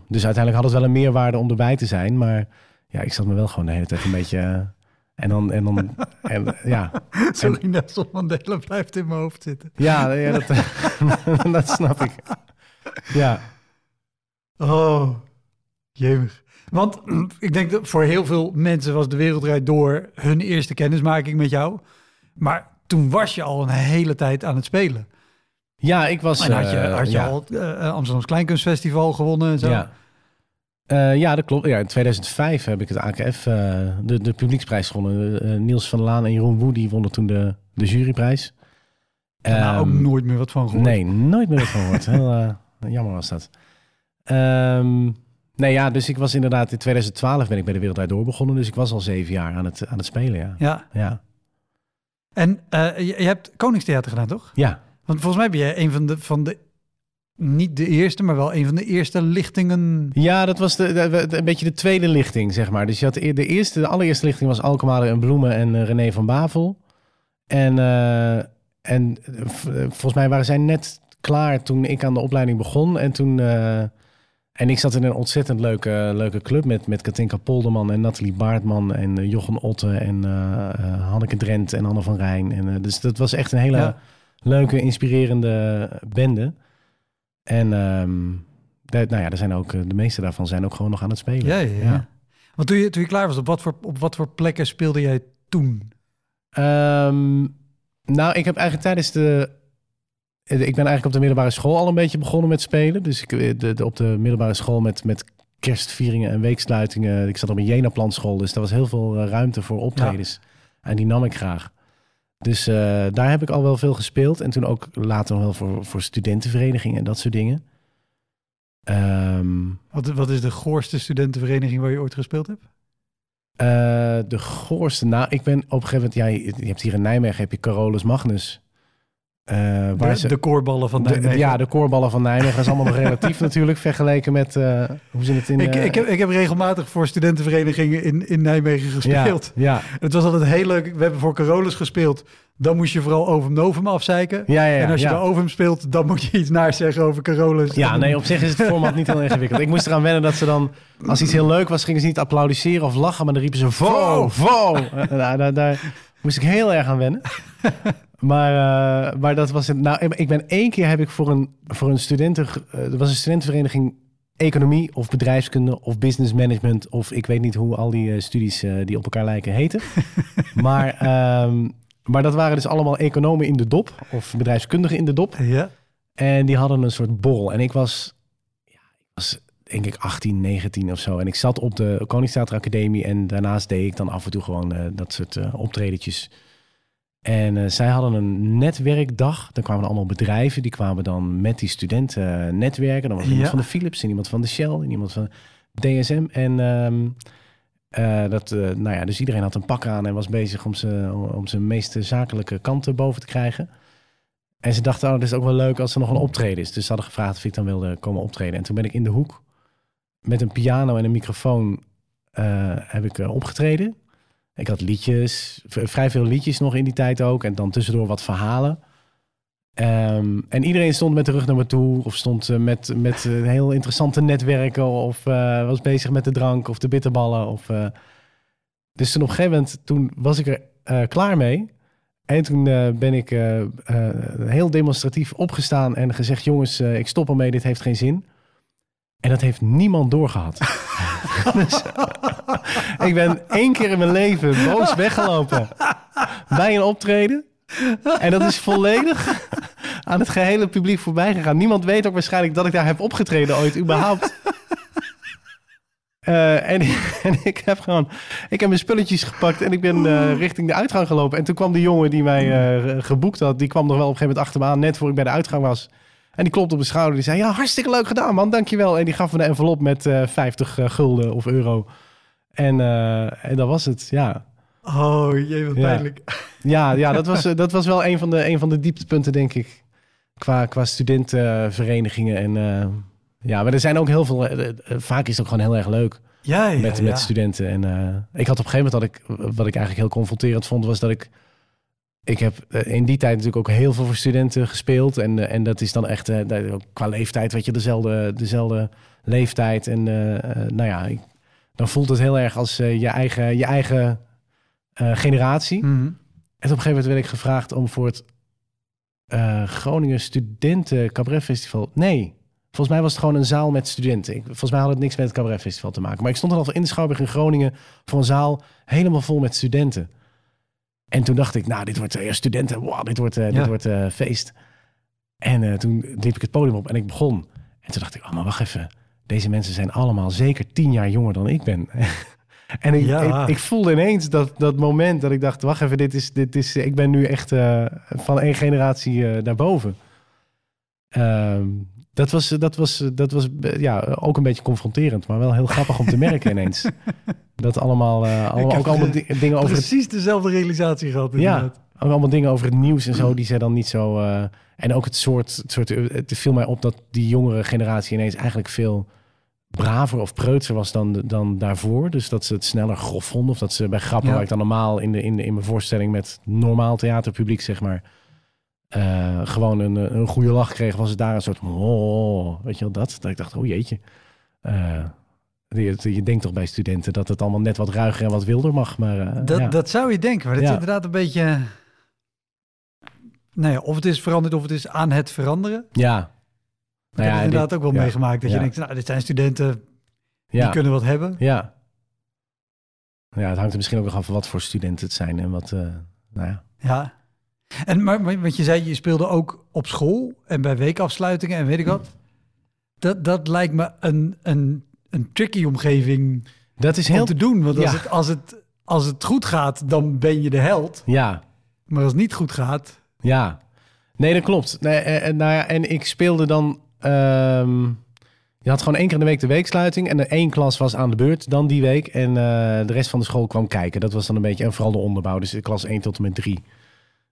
Speaker 2: dus uiteindelijk had het wel een meerwaarde om erbij te zijn. Maar ja, ik zat me wel gewoon de hele tijd een beetje... en dan, en dan en, ja,
Speaker 1: Sorry, Nelson Mandela blijft in mijn hoofd zitten.
Speaker 2: ja, ja dat, dat snap ik. Ja,
Speaker 1: Oh, jemig. Want ik denk dat voor heel veel mensen was de wereldrijd door hun eerste kennismaking met jou. Maar toen was je al een hele tijd aan het spelen.
Speaker 2: ja ik was...
Speaker 1: En had je,
Speaker 2: eh,
Speaker 1: had je
Speaker 2: ja.
Speaker 1: al uh, Amsterdams Kleinkunstfestival gewonnen en zo.
Speaker 2: Ja. Eh, ja, dat klopt. Ja, in 2005 heb ik het AKF, eh, de, de publieksprijs gewonnen. Eh, Niels van Laan en Jeroen Woe, die wonnen toen de, de juryprijs.
Speaker 1: Daarna ook
Speaker 2: Ehm,
Speaker 1: nooit meer wat van gehoord.
Speaker 2: Nee, nooit meer van gehoord. Heel eh, jammer was dat. Ehm, nee, ja, dus ik was inderdaad in 2012 ben ik bij de Wereldrijd Door begonnen. Dus ik was al zeven jaar aan het, aan het spelen, ja.
Speaker 1: Ja,
Speaker 2: Ja,
Speaker 1: en eh, je, je hebt Koningstheater gedaan, toch?
Speaker 2: ja.
Speaker 1: Want volgens mij ben je een van de, van de, niet de eerste, maar wel een van de eerste lichtingen.
Speaker 2: ja dat was de, de- de- een beetje de tweede lichting, zeg maar. Dus je had de, de eerste, de allereerste lichting was Alkemade en Bloemen en eh, René van Bavel. En, eh, en volgens mij waren zij net klaar toen ik aan de opleiding begon. En toen... en ik zat in een ontzettend leuke, leuke club met, met Katinka Polderman en Nathalie Baartman en eh, Jochem Otte en eh, eh, Hanneke Drent en Anne van Rijn. En, dus dat was echt een hele
Speaker 1: Ja.
Speaker 2: leuke, inspirerende bende. En ehm, de, nou ja, er zijn ook, de meeste daarvan zijn ook gewoon nog aan het spelen.
Speaker 1: Ja, ja, ja. Want toen je, toen je klaar was, op wat, voor, op wat voor plekken speelde jij toen?
Speaker 2: Ehm, nou, ik heb eigenlijk tijdens de. Ik ben eigenlijk op de middelbare school al een beetje begonnen met spelen. Dus ik, eh, de, de- op de middelbare school met, met kerstvieringen en weeksluitingen. Ik zat op een Jena-plantschool, dus daar was heel veel eh, ruimte voor optredens. En die nam ik graag. Dus eh, daar heb ik al wel veel gespeeld. En toen ook later nog wel voor, voor studentenverenigingen en dat soort dingen. Ehm,
Speaker 1: Wat, wat is de goorste studentenvereniging waar je ooit gespeeld hebt?
Speaker 2: Eh, de goorste. Nou, ik ben op een gegeven moment. Ja, je, je hebt hier in Nijmegen heb je Carolus Magnus. Eh, waar
Speaker 1: De,
Speaker 2: ze,
Speaker 1: de koorballen van
Speaker 2: de-
Speaker 1: Nijmegen.
Speaker 2: ja, de koorballen van Nijmegen. Dat is allemaal nog relatief natuurlijk vergeleken met eh, hoe ze het in.
Speaker 1: ik,
Speaker 2: eh,
Speaker 1: ik, heb, ik heb regelmatig voor studentenverenigingen in, in Nijmegen gespeeld.
Speaker 2: Ja, ja,
Speaker 1: Het was altijd heel leuk. We hebben voor Carolus gespeeld. Dan moest je vooral Ovum Novum afzeiken.
Speaker 2: ja, ja, ja,
Speaker 1: en als je bij Ovum speelt, dan moet je iets naar zeggen over Carolus.
Speaker 2: Ja, nee, op zich is het format niet heel ingewikkeld. Ik moest eraan wennen dat ze dan, als iets heel leuk was, gingen ze niet applaudisseren of lachen, maar dan riepen ze vo, vo. Daar, daar moest ik heel erg aan wennen. Maar, eh, maar dat was het. Nou, ik- ben één keer heb ik voor een, voor een studenten, eh, er was een studentenvereniging economie of bedrijfskunde of business management of ik weet niet hoe al die eh, studies eh, die op elkaar lijken heten. maar, ehm, maar dat waren dus allemaal economen in de dop of bedrijfskundigen in de dop.
Speaker 1: Ja.
Speaker 2: En die hadden een soort borrel. En ik was, ja, ik was denk ik 18, 19 of zo. En ik zat op de Koningstheater Academie. En daarnaast deed ik dan af en toe gewoon eh, dat soort eh optredetjes. En eh, zij hadden een netwerkdag. Dan kwamen allemaal bedrijven. Die kwamen dan met die studenten netwerken. Dan was iemand van de Philips en iemand van de Shell en iemand van DSM. En ehm, eh, dat, nou ja, dus iedereen had een pak aan en was bezig om zijn om zijn meest zakelijke kanten boven te krijgen. En ze dachten, oh, dat is ook wel leuk als er nog een optreden is. Dus ze hadden gevraagd of ik dan wilde komen optreden. En toen ben ik in de hoek met een piano en een microfoon eh, heb ik eh, opgetreden. Ik had liedjes, vrij veel liedjes nog in die tijd ook. En dan tussendoor wat verhalen. Ehm, en iedereen stond met de rug naar me toe. Of stond eh, met, met heel interessante netwerken. Of was bezig met de drank of de bitterballen. Of, Dus toen op een gegeven moment, toen was ik er klaar mee. En toen ben ik heel demonstratief opgestaan en gezegd... jongens, ik stop ermee, dit heeft geen zin. En dat heeft niemand doorgehad. dus, ik ben één keer in mijn leven boos weggelopen bij een optreden. En dat is volledig aan het gehele publiek voorbij gegaan. Niemand weet ook waarschijnlijk dat ik daar heb opgetreden ooit, überhaupt. Eh, en, en ik heb gewoon, ik heb mijn spulletjes gepakt en ik ben eh, richting de uitgang gelopen. En toen kwam de jongen die mij eh, geboekt had, die kwam nog wel op een gegeven moment achter me aan, net voor ik bij de uitgang was. En die klopte op mijn schouder. Die zei, ja, hartstikke leuk gedaan, man, dankjewel. En die gaf me een envelop met eh 50 gulden of euro. En, eh, en dat was het, ja.
Speaker 1: Oh, jee, wat
Speaker 2: Ja.
Speaker 1: pijnlijk.
Speaker 2: Ja, ja dat, was, eh, dat was wel een van de, een van de dieptepunten, denk ik. Qua, qua studentenverenigingen. En, eh, ja, maar er zijn ook heel veel... eh, eh, vaak is het ook gewoon heel erg leuk
Speaker 1: Ja, ja,
Speaker 2: met,
Speaker 1: ja.
Speaker 2: met studenten. En eh, ik had op een gegeven moment... Dat ik, wat ik eigenlijk heel confronterend vond, was dat ik... Ik heb eh, in die tijd natuurlijk ook heel veel voor studenten gespeeld. En, eh, en dat is dan echt eh, qua leeftijd, weet je, dezelfde, dezelfde leeftijd. En nou ja, dan voelt het heel erg als je eigen, je eigen generatie.
Speaker 1: Mhm.
Speaker 2: En op een gegeven moment werd ik gevraagd om voor het Groningen Studenten Cabaret Festival. Nee, volgens mij was het gewoon een zaal met studenten. Ik, volgens mij had het niks met het Cabaret Festival te maken. Maar ik stond er al in de Schouwburg in Groningen voor een zaal helemaal vol met studenten. En toen dacht ik, nou, dit wordt uh, studenten, wow, dit wordt, eh,
Speaker 1: Ja.
Speaker 2: dit wordt eh, feest. En eh, toen liep ik het podium op en ik begon. En toen dacht ik, oh, maar wacht even. Deze mensen zijn allemaal zeker tien jaar jonger dan ik ben. en ik,
Speaker 1: Ja.
Speaker 2: ik, ik voelde ineens dat, dat moment dat ik dacht, wacht even, dit is, dit is, ik ben nu echt eh, van één generatie eh daarboven. Ehm, dat was, dat was, dat was eh, ja, ook een beetje confronterend, maar wel heel grappig om te merken ineens. Dat allemaal, eh, allemaal ook allemaal di- dingen over het
Speaker 1: Precies dezelfde realisatie gehad.
Speaker 2: ja,
Speaker 1: inderdaad.
Speaker 2: ook allemaal dingen over het nieuws en zo, die zij dan niet zo. eh, en ook het soort, het soort. Het viel mij op dat die jongere generatie ineens eigenlijk veel braver of preutser was dan, dan daarvoor. Dus dat ze het sneller grof vonden. Of dat ze bij grappen
Speaker 1: Ja.
Speaker 2: waar ik dan normaal in, de, in, de, in mijn voorstelling met normaal theaterpubliek, zeg maar. Eh, gewoon een, een goede lach kreeg, was het daar een soort. Oh, weet je wel dat? Dat ik dacht, oh jeetje. Eh, je, je denkt toch bij studenten dat het allemaal net wat ruiger en wat wilder mag. Maar eh,
Speaker 1: Dat,
Speaker 2: ja.
Speaker 1: dat zou je denken, maar dat is
Speaker 2: Ja.
Speaker 1: inderdaad een beetje... Nou ja, of het is veranderd of het is aan het veranderen.
Speaker 2: ja.
Speaker 1: Ik heb het
Speaker 2: dit-
Speaker 1: inderdaad ook wel
Speaker 2: ja.
Speaker 1: meegemaakt. Dat je
Speaker 2: Ja.
Speaker 1: denkt, nou, dit zijn studenten,
Speaker 2: Ja.
Speaker 1: die kunnen wat hebben.
Speaker 2: Ja. Ja, het hangt er misschien ook nog af van wat voor studenten het zijn en wat, eh, nou ja.
Speaker 1: Ja. En maar, wat je zei, je speelde ook op school en bij weekafsluitingen en weet ik wat. Dat, dat lijkt me een, een, een tricky omgeving
Speaker 2: Dat is
Speaker 1: om
Speaker 2: heel,
Speaker 1: te doen. Want als,
Speaker 2: ja.
Speaker 1: het, als, het, als het goed gaat, dan ben je de held.
Speaker 2: ja,
Speaker 1: Maar als het niet goed gaat,
Speaker 2: ja. Nee, dat klopt. Nee, eh, eh, nou ja, en ik speelde dan, ehm, je had gewoon één keer in de week de weeksluiting en de één klas was aan de beurt dan die week en eh, de rest van de school kwam kijken. Dat was dan een beetje, en vooral de onderbouw, dus klas 1 tot en met 3.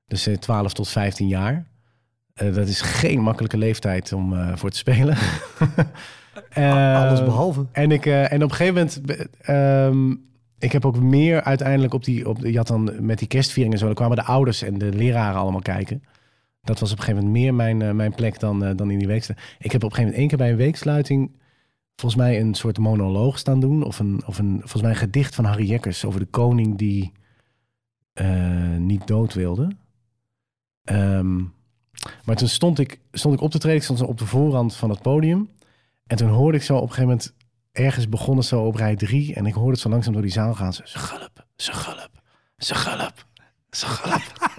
Speaker 2: Dus eh, 12 tot 15 jaar. Eh, dat is geen makkelijke leeftijd om eh, voor te spelen.
Speaker 1: alles
Speaker 2: Eh,
Speaker 1: behalve.
Speaker 2: En, ik, eh, en op een gegeven moment, ehm, ik heb ook meer uiteindelijk op die, op, je had dan met die kerstviering en zo, dan kwamen de ouders en de leraren allemaal kijken. Dat was op een gegeven moment meer mijn, eh, mijn plek dan, eh, dan in die weeksluiting. Ik heb op een gegeven moment één keer bij een weeksluiting volgens mij een soort monoloog staan doen. Of een, of een volgens mij een gedicht van Harry Jekkers over de koning die eh, niet dood wilde. Ehm, maar toen stond ik, stond ik op te treden, ik stond zo op de voorrand van het podium. En toen hoorde ik zo op een gegeven moment ergens begonnen zo op rij drie. En ik hoorde het zo langzaam door die zaal gaan. Ze gulp, ze gulp, ze gulp, ze gulp.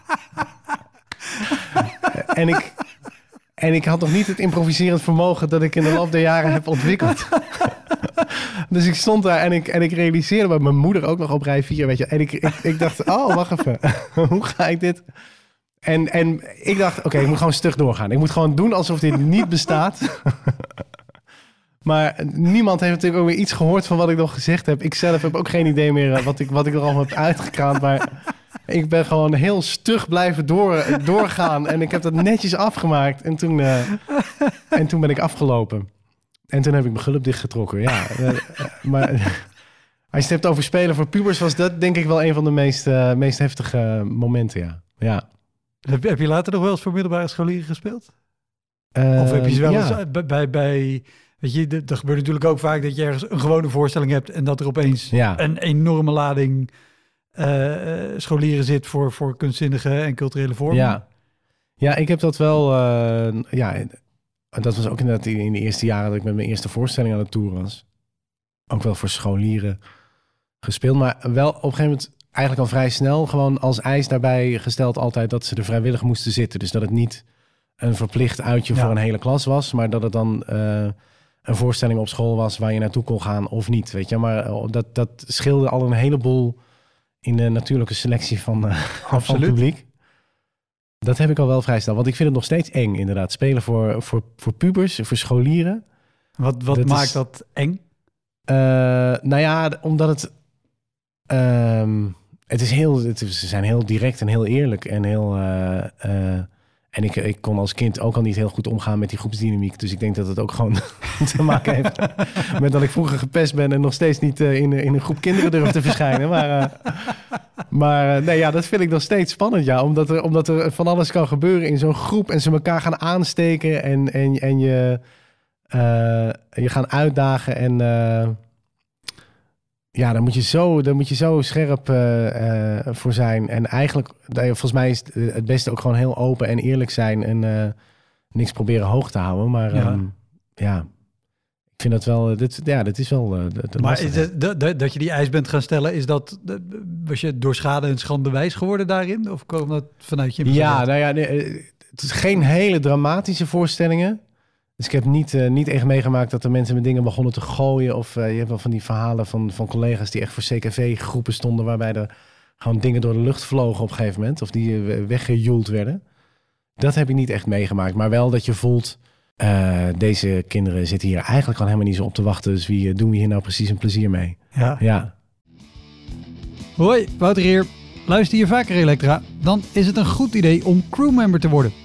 Speaker 2: en, ik, en ik had nog niet het improviserend vermogen dat ik in de loop der jaren heb ontwikkeld. dus ik stond daar en ik, en ik realiseerde me, mijn moeder ook nog op rij vier, weet je. En ik, ik, ik dacht, oh, wacht even. Hoe ga ik dit... En, en ik dacht, oké, ik moet gewoon stug doorgaan. Ik moet gewoon doen alsof dit niet bestaat. maar niemand heeft natuurlijk ook weer iets gehoord van wat ik nog gezegd heb. Ik zelf heb ook geen idee meer eh, wat ik, wat ik er allemaal heb uitgekraamd. Maar ik ben gewoon heel stug blijven door, doorgaan. En ik heb dat netjes afgemaakt. En toen, eh, en toen ben ik afgelopen. En toen heb ik mijn gulp dichtgetrokken, ja. Eh, maar als je het hebt over spelen voor pubers... was dat denk ik wel een van de meest, meest heftige momenten, ja. Ja.
Speaker 1: Heb, je later nog wel eens voor middelbare scholieren gespeeld? Of heb je ze wel
Speaker 2: Ehm, ja.
Speaker 1: eens eh, bij, bij, bij weet je, er gebeurt natuurlijk ook vaak dat je ergens een gewone voorstelling hebt en dat er opeens
Speaker 2: Ja.
Speaker 1: een enorme lading eh, eh, scholieren zit voor, voor kunstzinnige en culturele vormen.
Speaker 2: Ja. ja, ik heb dat wel. eh, ja, dat was ook inderdaad in de eerste jaren dat ik met mijn eerste voorstelling aan de tour was. Ook wel voor scholieren gespeeld. Maar wel op een gegeven moment eigenlijk al vrij snel gewoon als eis daarbij gesteld altijd dat ze er vrijwillig moesten zitten. Dus dat het niet een verplicht uitje
Speaker 1: Ja.
Speaker 2: voor een hele klas was, maar dat het dan eh, een voorstelling op school was waar je naartoe kon gaan of niet. Weet je, maar eh, dat, dat scheelde al een heleboel in de natuurlijke selectie van, eh, van het publiek. Dat heb ik al wel vrij snel. Want ik vind het nog steeds eng, inderdaad. Spelen voor, voor, voor pubers, voor scholieren.
Speaker 1: Wat, wat
Speaker 2: Dat
Speaker 1: maakt
Speaker 2: is-
Speaker 1: dat eng?
Speaker 2: Nou ja, omdat het. ehm, het is heel. Het ze zijn heel direct en heel eerlijk. En heel. eh, eh, en ik, ik kon als kind ook al niet heel goed omgaan met die groepsdynamiek. Dus ik denk dat het ook gewoon te maken heeft met dat ik vroeger gepest ben en nog steeds niet eh, in, in een groep kinderen durf te verschijnen. Maar, maar nee, ja, dat vind ik nog steeds spannend. Ja, omdat, er, omdat er van alles kan gebeuren in zo'n groep en ze elkaar gaan aansteken en, en, en je, je gaan uitdagen. En ja, daar moet je zo, daar moet je zo scherp eh, eh, voor zijn. En eigenlijk, volgens mij is het, het beste ook gewoon heel open en eerlijk zijn en eh, niks proberen hoog te houden. Maar
Speaker 1: Ja.
Speaker 2: ja, ja ik vind dat wel, eh, dit, ja, dit is wel eh,
Speaker 1: Maar is dat, dat, dat je die eis bent gaan stellen, is dat, dat- was je door schade en schande wijs geworden daarin? Of kwam dat vanuit je?
Speaker 2: Ja, nou ja, nee, eh, het is geen hele dramatische voorstellingen. Dus ik heb niet, eh, niet echt meegemaakt dat er mensen met dingen begonnen te gooien. Of eh, je hebt wel van die verhalen van, van collega's die echt voor CKV-groepen stonden... waarbij er gewoon dingen door de lucht vlogen op een gegeven moment. Of die eh, weggejoeld werden. Dat heb ik niet echt meegemaakt. Maar wel dat je voelt... deze kinderen zitten hier eigenlijk al helemaal niet zo op te wachten. Dus wie doen we hier nou precies een plezier mee?
Speaker 1: ja.
Speaker 2: Ja,
Speaker 1: Hoi, Wouter hier. Luister je vaker Elektra? Dan is het een goed idee om crewmember te worden.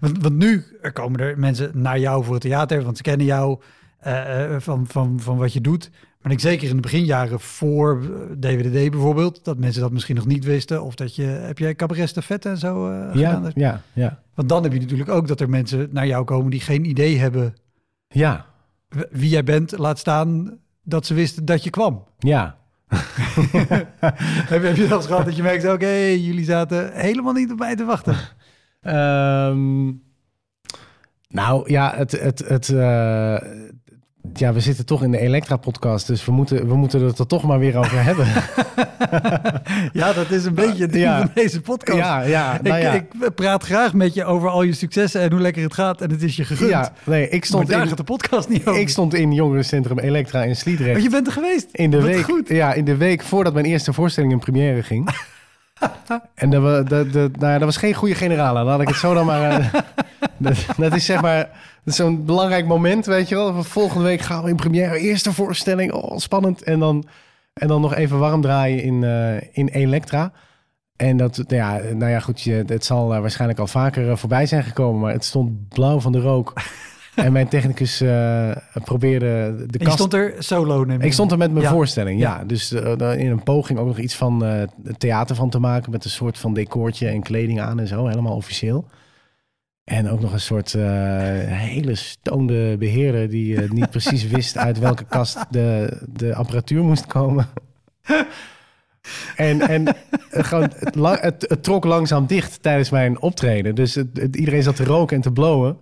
Speaker 1: Want, want nu komen er mensen naar jou voor het theater, want ze kennen jou eh, eh, van, van, van wat je doet. Maar ik zeker in de beginjaren voor eh, DWDD bijvoorbeeld, dat mensen dat misschien nog niet wisten. Of dat je, heb jij cabaret stafette en zo eh, gedaan?
Speaker 2: ja, ja, ja.
Speaker 1: Want dan heb je natuurlijk ook dat er mensen naar jou komen die geen idee hebben
Speaker 2: Ja,
Speaker 1: wie jij bent. Laat staan dat ze wisten dat je kwam.
Speaker 2: ja.
Speaker 1: heb, heb je eens gehad dat je merkt, oké, jullie zaten helemaal niet op mij te wachten.
Speaker 2: Ehm, nou ja, het, het, het, eh, ja, we zitten toch in de Elektra-podcast, dus we moeten, we moeten het er toch maar weer over hebben.
Speaker 1: Ja, dat is een beetje het ding
Speaker 2: Ja.
Speaker 1: van deze podcast.
Speaker 2: ja, ja, nou
Speaker 1: ik,
Speaker 2: ja.
Speaker 1: ik praat graag met je over al je successen en hoe lekker het gaat. En het is je gegund.
Speaker 2: ja, nee, ik
Speaker 1: maar
Speaker 2: stond,
Speaker 1: daar
Speaker 2: in,
Speaker 1: gaat de podcast niet over.
Speaker 2: ik stond in jongerencentrum Elektra in
Speaker 1: Maar
Speaker 2: Sliedrecht.
Speaker 1: je bent er geweest.
Speaker 2: In de,
Speaker 1: Wat
Speaker 2: week,
Speaker 1: goed.
Speaker 2: Ja, in de week voordat mijn eerste voorstelling in première ging. en dat, dat, nou ja, dat was geen goede generale. Laat ik het zo dan maar... eh, dat, dat is zeg maar zo'n belangrijk moment, weet je wel. Volgende week gaan we in première. Eerste voorstelling, oh, spannend. En dan, en dan nog even warm draaien in, eh, in Elektra. En dat, nou ja, nou ja, goed, het zal eh, waarschijnlijk al vaker voorbij zijn gekomen. Maar het stond blauw van de rook. En mijn technicus eh, probeerde de kast...
Speaker 1: stond er solo, neem
Speaker 2: Ik stond er met mijn
Speaker 1: Ja.
Speaker 2: voorstelling, ja.
Speaker 1: Ja.
Speaker 2: Dus eh, in een poging ook nog iets van eh, theater van te maken... met een soort van decoortje en kleding aan en zo, helemaal officieel. En ook nog een soort hele stoonde beheerder... die niet precies wist uit welke kast de, de apparatuur moest komen. en en gewoon, het, het, het trok langzaam dicht tijdens mijn optreden. Dus het, het- iedereen zat te roken en te blowen.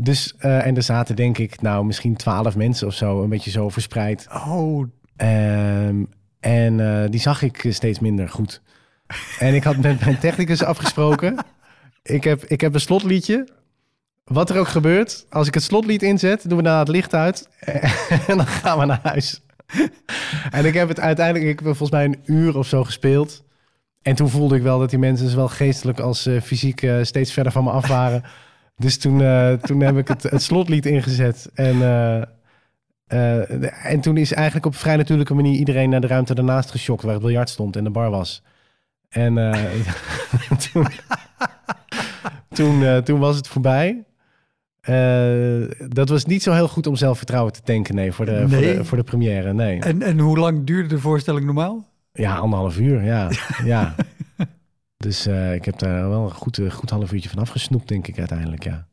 Speaker 2: Dus, eh, en er zaten denk ik, nou misschien twaalf mensen of zo... een beetje zo verspreid
Speaker 1: Oh,
Speaker 2: Ehm, en eh, die zag ik steeds minder goed. En ik had met mijn technicus afgesproken. Ik heb, ik heb een slotliedje. Wat er ook gebeurt, als ik het slotlied inzet, doen we daarna het licht uit. En dan gaan we naar huis. En ik heb het uiteindelijk, ik heb volgens mij een uur of zo gespeeld. En toen voelde ik wel dat die mensen zowel geestelijk als eh, fysiek steeds verder van me af waren. Dus toen, eh, toen heb ik het, het slotlied ingezet. En, eh, eh, en toen is eigenlijk op vrij natuurlijke manier iedereen naar de ruimte daarnaast geschokt waar het biljart stond en de bar was. En toen, toen, toen was het voorbij. Dat was niet zo heel goed om zelfvertrouwen te tanken, nee, voor de, Voor
Speaker 1: Nee.
Speaker 2: de, voor de première, nee.
Speaker 1: En, en hoe lang duurde de voorstelling normaal?
Speaker 2: Ja, anderhalf uur, ja. ja. Dus eh, ik heb daar wel een goed, eh, goed half uurtje van afgesnoept, denk ik uiteindelijk, ja.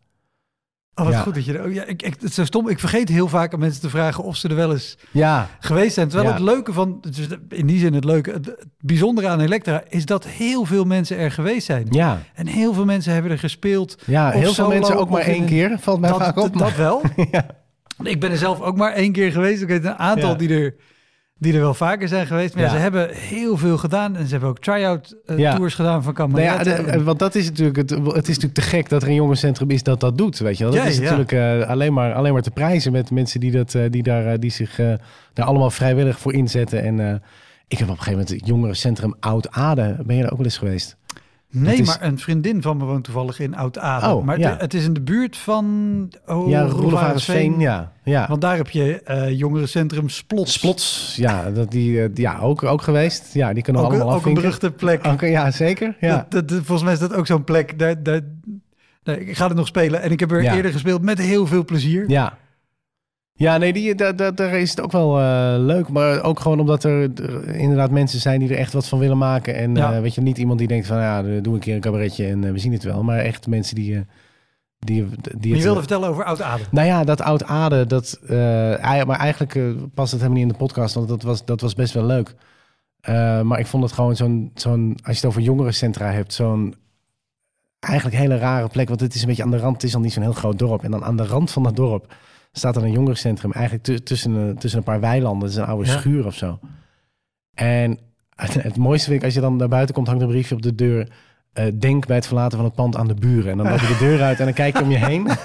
Speaker 1: Oh, wat
Speaker 2: Ja.
Speaker 1: goed dat je... er- ja, ik, ik, het is zo stom. Ik vergeet heel vaak aan mensen te vragen of ze er wel eens
Speaker 2: Ja,
Speaker 1: geweest zijn. Terwijl
Speaker 2: Ja.
Speaker 1: het leuke van... in die zin het leuke... Het, het bijzondere aan Elektra is dat heel veel mensen er geweest zijn.
Speaker 2: ja,
Speaker 1: En heel veel mensen hebben er gespeeld.
Speaker 2: ja. Heel veel mensen ook maar één
Speaker 1: een-
Speaker 2: keer, valt mij
Speaker 1: dat,
Speaker 2: vaak op.
Speaker 1: dat, dat wel.
Speaker 2: ja.
Speaker 1: Ik ben er zelf ook maar één keer geweest. Ik weet een aantal die, er, die er wel vaker zijn geweest. Maar ja, ze hebben heel veel gedaan. En ze hebben ook try-out eh,
Speaker 2: Ja.
Speaker 1: tours gedaan van
Speaker 2: Nou ja, want dat is natuurlijk het, het is natuurlijk te gek dat er een jongerencentrum is dat dat doet, weet je wel. Dat
Speaker 1: Ja,
Speaker 2: is natuurlijk eh, alleen, maar, alleen maar te prijzen met mensen die, dat, eh, die, daar, die zich daar allemaal vrijwillig voor inzetten. En ik heb op een gegeven moment het jongerencentrum Oud Aarde, ben je daar ook wel eens geweest?
Speaker 1: Nee,
Speaker 2: is-
Speaker 1: maar een vriendin van me woont toevallig in Oud-Aden.
Speaker 2: Oh,
Speaker 1: maar
Speaker 2: ja.
Speaker 1: het, het is in de buurt van oh,
Speaker 2: ja,
Speaker 1: Arendsveen.
Speaker 2: ja. ja.
Speaker 1: Want daar heb je eh jongerencentrum Splots.
Speaker 2: Splots, ja, dat die, eh, ja ook, ook geweest. Ja, die kunnen
Speaker 1: Ook, een-
Speaker 2: allemaal
Speaker 1: ook een beruchte plek.
Speaker 2: Ja, zeker. Ja.
Speaker 1: Dat, dat- dat- volgens mij is dat ook zo'n plek. Daar, daar, nee, ik ga het nog spelen. En ik heb er
Speaker 2: Ja.
Speaker 1: eerder gespeeld met heel veel plezier.
Speaker 2: Ja. Ja, nee, die, daar, daar, daar is het ook wel eh, leuk. Maar ook gewoon omdat er, er inderdaad mensen zijn die er echt wat van willen maken. En
Speaker 1: Ja.
Speaker 2: eh, weet je, niet iemand die denkt van ja, doe een keer een cabaretje en eh, we zien het wel. Maar echt mensen die... eh, die, die
Speaker 1: je wilde vertellen over Oud-Aden.
Speaker 2: Nou ja, dat oud aarde, dat, eh, maar eigenlijk eh, past het helemaal niet in de podcast, want dat was, dat was best wel leuk. Eh, maar ik vond het gewoon zo'n, zo'n, als je het over jongerencentra hebt, zo'n eigenlijk hele rare plek. Want het is een beetje aan de rand, het is al niet zo'n heel groot dorp. En dan aan de rand van dat dorp staat er een jongerencentrum, eigenlijk tu- tussen, een- tussen een paar weilanden. Het is een oude
Speaker 1: Ja.
Speaker 2: schuur of zo. En het, mooiste vind ik, als je dan naar buiten komt, hangt een briefje op de deur. eh, denk bij het verlaten van het pand aan de buren. En dan loop je de deur uit en dan kijk je om je heen.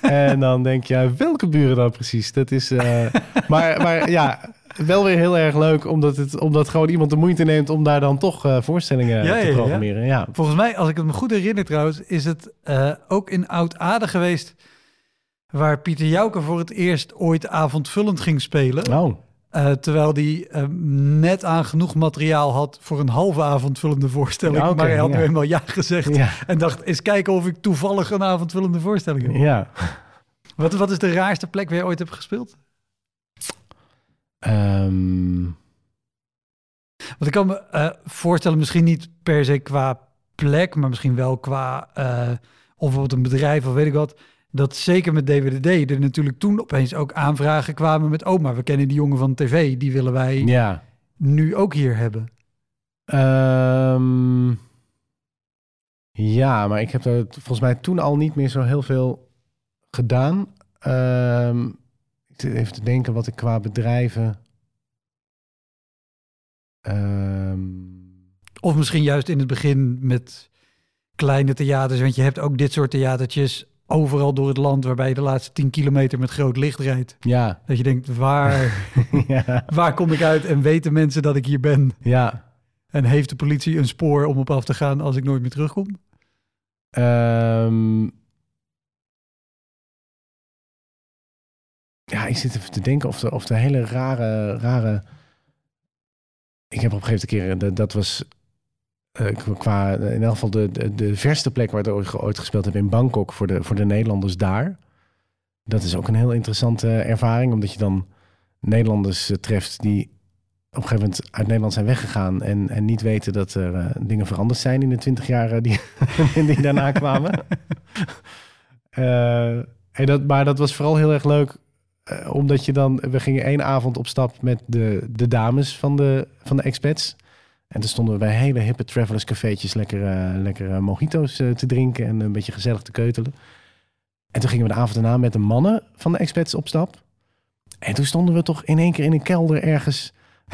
Speaker 2: En dan denk je, ja, welke buren dan precies? Dat is, eh, maar, maar ja, wel weer heel erg leuk, omdat, het, omdat gewoon iemand de moeite neemt om daar dan toch eh, voorstellingen
Speaker 1: Ja, ja,
Speaker 2: te programmeren. Ja,
Speaker 1: Volgens mij, als ik het me goed herinner trouwens, is het eh, ook in Oud-Aden geweest... waar Pieter Jouke voor het eerst ooit avondvullend ging spelen.
Speaker 2: Oh,
Speaker 1: Eh, terwijl hij eh, net aan genoeg materiaal had voor een halve avondvullende voorstelling.
Speaker 2: Ja,
Speaker 1: maar hij had
Speaker 2: ja.
Speaker 1: nu eenmaal ja gezegd.
Speaker 2: ja.
Speaker 1: En dacht, eens kijken of ik toevallig een avondvullende voorstelling heb.
Speaker 2: ja.
Speaker 1: Wat, wat is de raarste plek waar je ooit hebt gespeeld?
Speaker 2: Ehm,
Speaker 1: Want ik kan me eh, voorstellen, misschien niet per se qua plek, maar misschien wel qua eh, of bijvoorbeeld een bedrijf of weet ik wat. Dat zeker met DWDD er natuurlijk toen opeens ook aanvragen kwamen met... oh, maar we kennen die jongen van tv, die willen wij
Speaker 2: ja.
Speaker 1: nu ook hier hebben.
Speaker 2: Ehm, ja, maar ik heb er volgens mij toen al niet meer zo heel veel gedaan. Ehm, even te denken wat ik qua bedrijven... Ehm,
Speaker 1: Of misschien juist in het begin met kleine theaters. Want je hebt ook dit soort theatertjes overal door het land... waarbij je de laatste 10 kilometer met groot licht rijdt.
Speaker 2: ja,
Speaker 1: Dat je denkt, waar,
Speaker 2: ja,
Speaker 1: waar kom ik uit en weten mensen dat ik hier ben?
Speaker 2: ja.
Speaker 1: En heeft de politie een spoor om op af te gaan als ik nooit meer terugkom?
Speaker 2: Ehm, ja, ik zit even te denken of de, of de hele rare, rare... Ik heb op een gegeven moment een keer, dat- dat was eh, qua, in elk geval de, de, de verste plek waar ik ooit, gespeeld heb in Bangkok voor de, voor de Nederlanders daar. Dat is ook een heel interessante ervaring, omdat je dan Nederlanders eh, treft die op een gegeven moment uit Nederland zijn weggegaan en, en niet weten dat er eh, dingen veranderd zijn in de twintig jaar eh, die, die daarna kwamen. Eh, en dat, maar dat was vooral heel erg leuk, eh, omdat je dan, we gingen één avond op stap met de, de dames van de, van de expats. En toen stonden we bij hele hippe travelers cafeetjes lekker, eh, lekker eh, mojito's te drinken en een beetje gezellig te keutelen. En toen gingen we de avond daarna met de mannen van de expats op stap. En toen stonden we toch in één keer in een kelder ergens.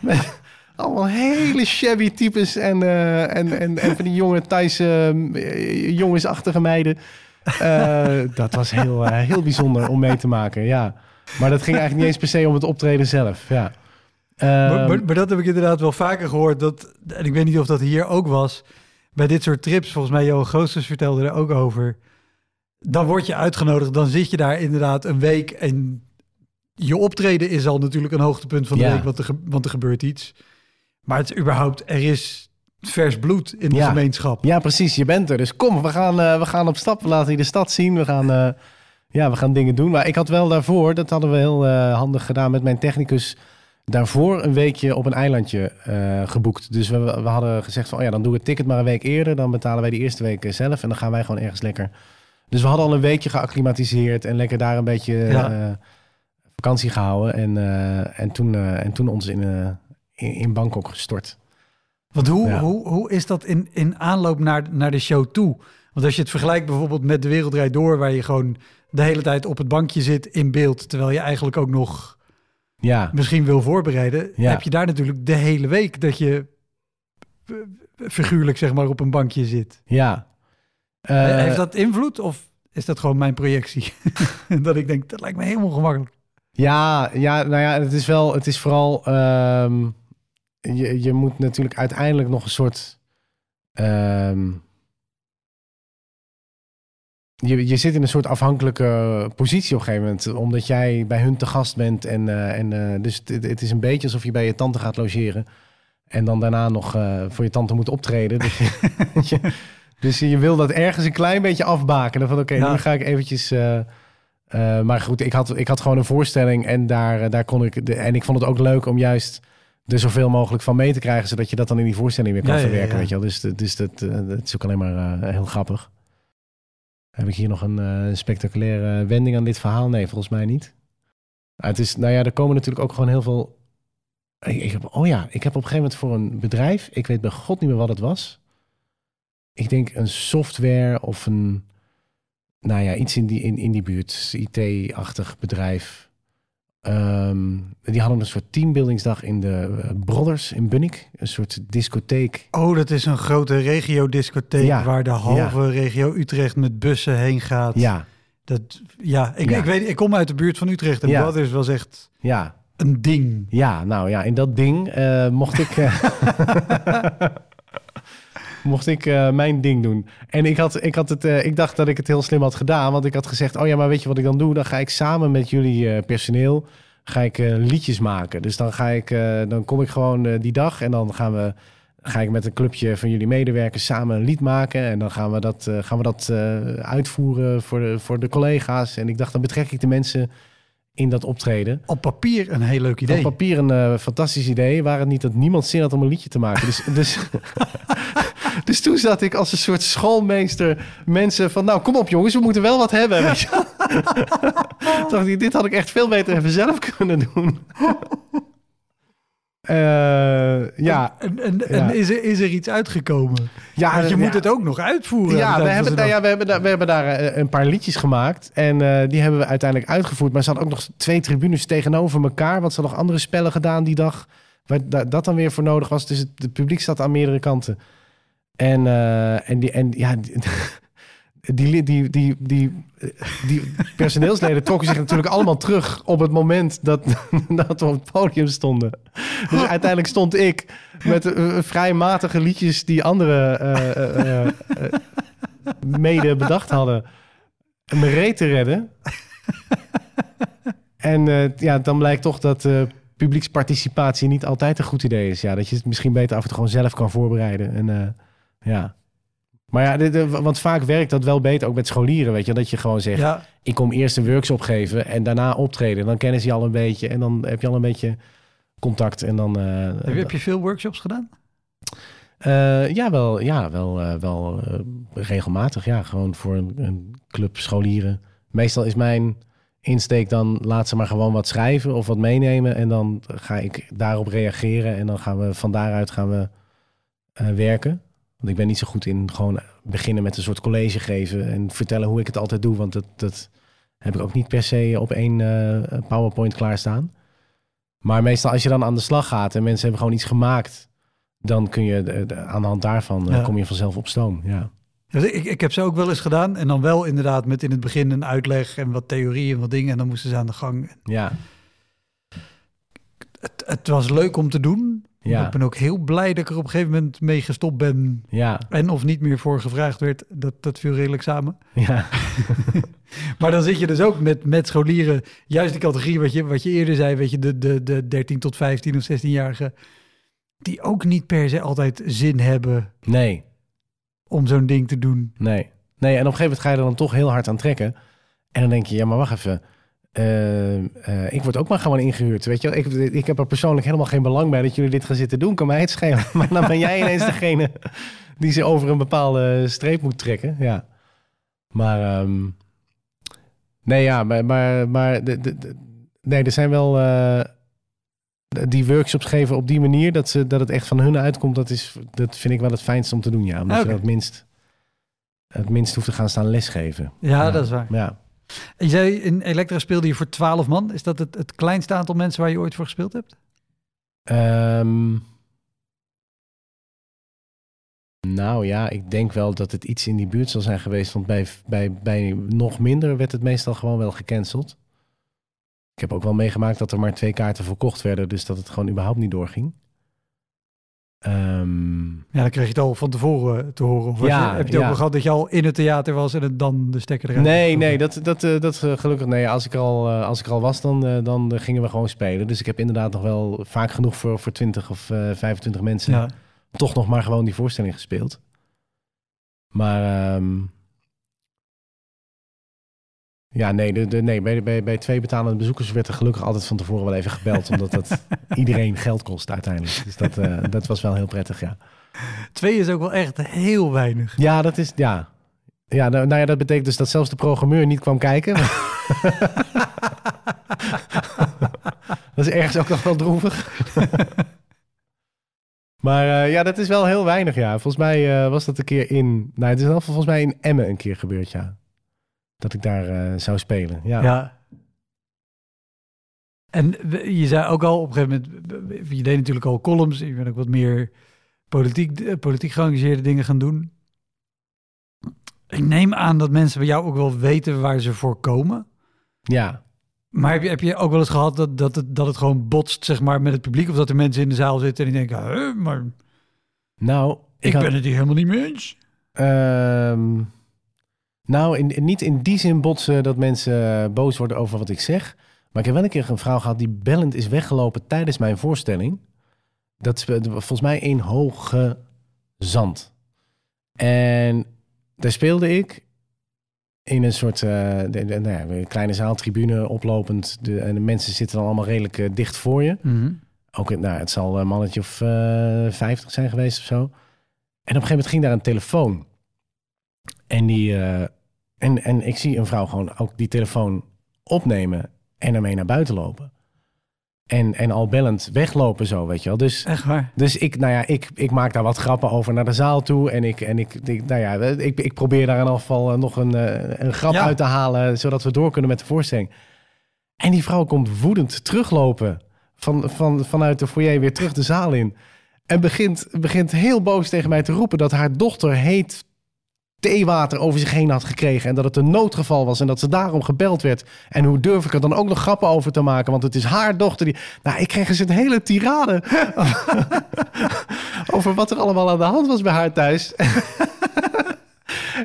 Speaker 2: met allemaal, hele shabby types en, eh, en, en, en van die jonge Thaise eh, jongensachtige meiden. Eh, dat was heel, eh, heel bijzonder om mee te maken, ja. Maar dat ging eigenlijk niet eens per se om het optreden zelf, ja.
Speaker 1: maar,
Speaker 2: Ehm,
Speaker 1: maar, maar dat heb ik inderdaad wel vaker gehoord. Dat, en ik weet niet of dat hier ook was. Bij dit soort trips, volgens mij Johan Goossens vertelde er ook over. Dan word je uitgenodigd, dan zit je daar inderdaad een week en je optreden is al natuurlijk een hoogtepunt van de
Speaker 2: Ja.
Speaker 1: week, want er, want er gebeurt iets. Maar het is überhaupt, er is vers bloed in de
Speaker 2: Ja.
Speaker 1: gemeenschap.
Speaker 2: Ja, precies. Je bent er. Dus kom, we gaan, eh, we gaan op stap. We laten je de stad zien. We gaan, eh, ja, we gaan dingen doen. Maar ik had wel daarvoor, dat hadden we heel eh, handig gedaan met mijn technicus, daarvoor een weekje op een eilandje eh, geboekt. Dus we, we hadden gezegd van, oh ja, dan doen we het ticket maar een week eerder. Dan betalen wij die eerste week zelf en dan gaan wij gewoon ergens lekker. Dus we hadden al een weekje geacclimatiseerd en lekker daar een beetje
Speaker 1: Ja.
Speaker 2: eh, vakantie gehouden. En, eh, en, toen, eh, en toen ons in, eh, in, in Bangkok gestort.
Speaker 1: Want hoe,
Speaker 2: Ja.
Speaker 1: hoe, hoe is dat in, in aanloop naar, naar de show toe? Want als je het vergelijkt bijvoorbeeld met De Wereld Draait Door... waar je gewoon de hele tijd op het bankje zit in beeld... terwijl je eigenlijk ook nog
Speaker 2: Ja,
Speaker 1: misschien wil voorbereiden...
Speaker 2: Ja.
Speaker 1: heb je daar natuurlijk de hele week dat je eh, figuurlijk zeg maar op een bankje zit.
Speaker 2: ja. Eh,
Speaker 1: Heeft dat invloed of is dat gewoon mijn projectie? dat ik denk, dat lijkt me helemaal gemakkelijk.
Speaker 2: Ja, ja, nou ja, het is wel, het is vooral, ehm, je, je moet natuurlijk uiteindelijk nog een soort, ehm, je, je zit in een soort afhankelijke positie op een gegeven moment, omdat jij bij hun te gast bent en, eh, en eh, dus het, het is een beetje alsof je bij je tante gaat logeren en dan daarna nog eh, voor je tante moet optreden. Dus je, je- dus je wil dat ergens een klein beetje afbaken. Van oké,
Speaker 1: Ja.
Speaker 2: nu ga ik eventjes. maar goed, ik had, ik had gewoon een voorstelling en daar, daar kon ik. De, en ik vond het ook leuk om juist er zoveel mogelijk van mee te krijgen, zodat je dat dan in die voorstelling weer kan
Speaker 1: Ja,
Speaker 2: verwerken.
Speaker 1: ja.
Speaker 2: Weet je wel? Dus, dus dat, eh, dat is ook alleen maar eh, heel grappig. Heb ik hier nog een eh, spectaculaire wending aan dit verhaal? Nee, volgens mij niet. Ah, het is, nou ja, er komen natuurlijk ook gewoon heel veel. Ik, ik heb, oh ja, ik heb op een gegeven moment voor een bedrijf, ik weet bij God niet meer wat het was. Ik denk een software of een, nou ja, iets in die, in, in die buurt, IT-achtig bedrijf. Ehm, die hadden een soort teambuildingsdag in de eh, Brothers in Bunnik. Een soort discotheek.
Speaker 1: Oh, dat is een grote regio-discotheek
Speaker 2: Ja,
Speaker 1: waar de halve regio Utrecht met bussen heen gaat.
Speaker 2: Ja,
Speaker 1: Dat, ja, ik,
Speaker 2: Ja.
Speaker 1: ik weet, ik kom uit de buurt van Utrecht en is wel echt
Speaker 2: ja,
Speaker 1: een ding.
Speaker 2: ja. Nou ja, in dat ding eh, mocht ik... eh, mocht ik eh, mijn ding doen. En ik, had, ik, had het, eh, ik dacht dat ik het heel slim had gedaan. Want ik had gezegd, oh ja, maar weet je wat ik dan doe? Dan ga ik samen met jullie eh, personeel ga ik, liedjes maken. Dus dan, ga ik, dan kom ik gewoon die dag en dan gaan we, ga ik met een clubje van jullie medewerkers samen een lied maken. En dan gaan we dat, gaan we dat uitvoeren voor de, voor de collega's. En ik dacht, dan betrek ik de mensen in dat optreden.
Speaker 1: Op papier een heel leuk idee.
Speaker 2: Op papier een eh, fantastisch idee. Waar het niet dat niemand zin had om een liedje te maken. Dus, dus, dus toen zat ik als een soort schoolmeester mensen van... Nou, kom op jongens, we moeten wel wat hebben. Weet je wel. Toen dacht ik, dit had ik echt veel beter even zelf kunnen doen. Eh, ja,
Speaker 1: En, en,
Speaker 2: Ja.
Speaker 1: is, er, is er iets uitgekomen?
Speaker 2: ja,
Speaker 1: Want je moet het ook nog uitvoeren.
Speaker 2: Ja, we hebben, nou ja, we hebben, daar, we hebben daar eh, een paar liedjes gemaakt. En eh, die hebben we uiteindelijk uitgevoerd. Maar ze hadden ook nog twee tribunes tegenover elkaar. Want ze hadden nog andere spellen gedaan die dag. Waar da- dat dan weer voor nodig was. Dus het, het publiek zat aan meerdere kanten. En, en, die, en ja, die, die, die, die, die, die personeelsleden trokken zich natuurlijk allemaal terug op het moment dat, dat we op het podium stonden. Dus uiteindelijk stond ik met eh, vrij matige liedjes die andere eh, eh, eh, eh, mede bedacht hadden, me reet te redden. En eh, ja, dan blijkt toch dat eh, publieksparticipatie niet altijd een goed idee is. Ja, dat je het misschien beter af en toe gewoon zelf kan voorbereiden. En eh, ja. Maar ja, dit, eh, want vaak werkt dat wel beter ook met scholieren, weet je. Dat je gewoon zegt,
Speaker 1: Ja,
Speaker 2: ik kom eerst een workshop geven en daarna optreden. Dan kennen ze je al een beetje en dan heb je al een beetje contact. En dan, eh,
Speaker 1: heb, je, heb je veel workshops gedaan?
Speaker 2: eh, ja, wel, ja, wel, wel regelmatig. Ja, gewoon voor een, een club scholieren. Meestal is mijn insteek dan laat ze maar gewoon wat schrijven of wat meenemen. En dan ga ik daarop reageren. En dan gaan we van daaruit gaan we werken. Want ik ben niet zo goed in gewoon beginnen met een soort college geven en vertellen hoe ik het altijd doe. Want dat, dat heb ik ook niet per se op één eh, PowerPoint klaarstaan. Maar meestal als je dan aan de slag gaat en mensen hebben gewoon iets gemaakt, dan kun je de- de- aan de hand daarvan eh,
Speaker 1: Ja.
Speaker 2: kom je vanzelf op stoom. Ja.
Speaker 1: Dus ik, ik heb ze ook wel eens gedaan. En dan wel inderdaad met in het begin een uitleg en wat theorie en wat dingen. En dan moesten ze aan de gang.
Speaker 2: Ja.
Speaker 1: Het, het was leuk om te doen.
Speaker 2: Ja.
Speaker 1: Ik ben ook heel blij dat ik er op een gegeven moment mee gestopt ben.
Speaker 2: Ja,
Speaker 1: En of niet meer voor gevraagd werd. Dat, dat viel redelijk samen.
Speaker 2: ja,
Speaker 1: Maar dan zit je dus ook met, met scholieren, juist die categorie wat je, wat je eerder zei, weet je, de, de, de 13 tot 15 of 16-jarigen, die ook niet per se altijd zin hebben
Speaker 2: nee,
Speaker 1: om zo'n ding te doen.
Speaker 2: nee. Nee, en op een gegeven moment ga je er dan toch heel hard aan trekken. En dan denk je, ja, maar wacht even. Eh, eh, ik word ook maar gewoon ingehuurd. Weet je, ik, ik heb er persoonlijk helemaal geen belang bij dat jullie dit gaan zitten doen. Kan mij het schelen. Maar dan ben jij ineens degene die ze over een bepaalde streep moet trekken. Ja. Maar, ehm, nee, ja, maar, maar, maar de, de, de- nee, er zijn wel eh, die workshops geven op die manier dat, ze, dat het echt van hun uitkomt. Dat, is, dat vind ik wel het fijnste om te doen. Ja, omdat
Speaker 1: Oké.
Speaker 2: je het minst, het minst hoeft te gaan staan lesgeven.
Speaker 1: Ja, dat is waar.
Speaker 2: Ja.
Speaker 1: Je zei, in Elektra speelde je voor 12 man. Is dat het, het kleinste aantal mensen waar je ooit voor gespeeld hebt?
Speaker 2: Ehm, nou ja, ik denk wel dat het iets in die buurt zal zijn geweest. Want bij, bij, bij nog minder werd het meestal gewoon wel gecanceld. Ik heb ook wel meegemaakt dat er maar twee kaarten verkocht werden. Dus dat het gewoon überhaupt niet doorging. Ehm,
Speaker 1: Ja, dan kreeg je het al van tevoren te horen. Of was
Speaker 2: Ja,
Speaker 1: je- heb je ook
Speaker 2: ja.
Speaker 1: wel gehad dat je al in het theater was en het dan de stekker eruit
Speaker 2: nee, nee, dat, dat, eh, dat eh, gelukkig nee. Als ik er al, eh, als ik er al was, dan, dan gingen we gewoon spelen. Dus ik heb inderdaad nog wel vaak genoeg voor, voor 20 of eh 25 mensen.
Speaker 1: Ja.
Speaker 2: toch nog maar gewoon die voorstelling gespeeld. Maar ehm, ja, nee, de, de, nee bij, bij, bij twee betalende bezoekers werd er gelukkig altijd van tevoren wel even gebeld. omdat dat iedereen geld kost uiteindelijk. Dus dat, eh, dat was wel heel prettig, ja.
Speaker 1: Twee is ook wel echt heel weinig.
Speaker 2: Ja, dat is, ja. Ja, nou, nou ja, dat betekent dus dat zelfs de programmeur niet kwam kijken. dat is ergens ook nog wel droevig. maar eh, ja, dat is wel heel weinig, ja. Volgens mij eh, was dat een keer in... Nou, het is wel volgens mij in Emmen een keer gebeurd, ja. Dat ik daar eh, zou spelen, ja.
Speaker 1: Ja. En je zei ook al op een gegeven moment, je deed natuurlijk al columns, je bent ook wat meer politiek, eh, politiek geëngageerde dingen gaan doen. Ik neem aan dat mensen bij jou ook wel weten waar ze voor komen.
Speaker 2: Ja.
Speaker 1: Maar heb je, heb je ook wel eens gehad dat, dat, het, dat het gewoon botst zeg maar, met het publiek? Of dat er mensen in de zaal zitten en die denken, "Huh, maar
Speaker 2: Nou,
Speaker 1: ik
Speaker 2: had-
Speaker 1: ben het hier helemaal niet mee eens.
Speaker 2: Ehm, nou, in, niet in die zin botsen dat mensen eh, boos worden over wat ik zeg. Maar ik heb wel een keer een vrouw gehad die bellend is weggelopen tijdens mijn voorstelling. Dat is eh, volgens mij in Hoge Zand. En daar speelde ik in een soort eh, de, de- nou ja, kleine zaaltribune oplopend. De, en de mensen zitten dan allemaal redelijk dicht voor je. Ook, in- nou, het zal een mannetje of eh 50 zijn geweest of zo. En op een gegeven moment ging daar een telefoon. En, die, eh, en, en ik zie een vrouw gewoon ook die telefoon opnemen en ermee naar buiten lopen. En, en al bellend weglopen zo, weet je wel. Dus,
Speaker 1: Echt waar?
Speaker 2: dus ik, nou ja, ik, ik maak daar wat grappen over naar de zaal toe. En ik, en ik, ik nou ja, ik, ik probeer daar in elk geval eh, nog een, eh, een grap
Speaker 1: Ja.
Speaker 2: uit te halen, zodat we door kunnen met de voorstelling. En die vrouw komt woedend teruglopen van, van, vanuit de foyer weer terug de zaal in. En begint, begint heel boos tegen mij te roepen dat haar dochter heet theewater over zich heen had gekregen. En dat het een noodgeval was en dat ze daarom gebeld werd. En hoe durf ik er dan ook nog grappen over te maken? Want het is haar dochter die... Nou, ik kreeg eens een hele tirade over wat er allemaal aan de hand was bij haar thuis.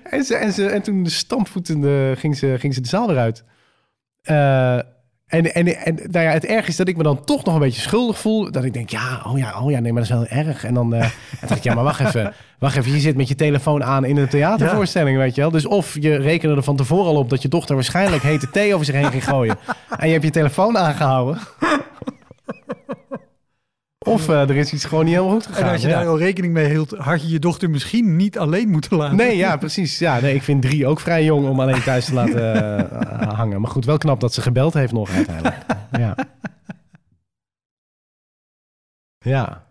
Speaker 2: en, ze, en, ze, en toen stampvoetende ging ze, ging ze de zaal weer uit. Eh, en, en, en nou ja, het erg is dat ik me dan toch nog een beetje schuldig voel. Dat ik denk, ja, oh ja, oh ja, nee, maar dat is wel erg. En dan, en dan dacht ik, ja, maar wacht even. Wacht even, je zit met je telefoon aan in een theatervoorstelling, weet je wel. Dus of je rekende er van tevoren al op dat je dochter waarschijnlijk hete thee over zich heen ging gooien. En je hebt je telefoon aangehouden. Of eh, er is iets gewoon niet helemaal goed gegaan.
Speaker 1: En als je daar al rekening mee hield, had je je dochter misschien niet alleen moeten laten.
Speaker 2: Nee, ja, precies. Ja, nee, ik vind drie ook vrij jong om alleen thuis te laten eh, hangen. Maar goed, wel knap dat ze gebeld heeft nog uiteindelijk. Ja. Ja,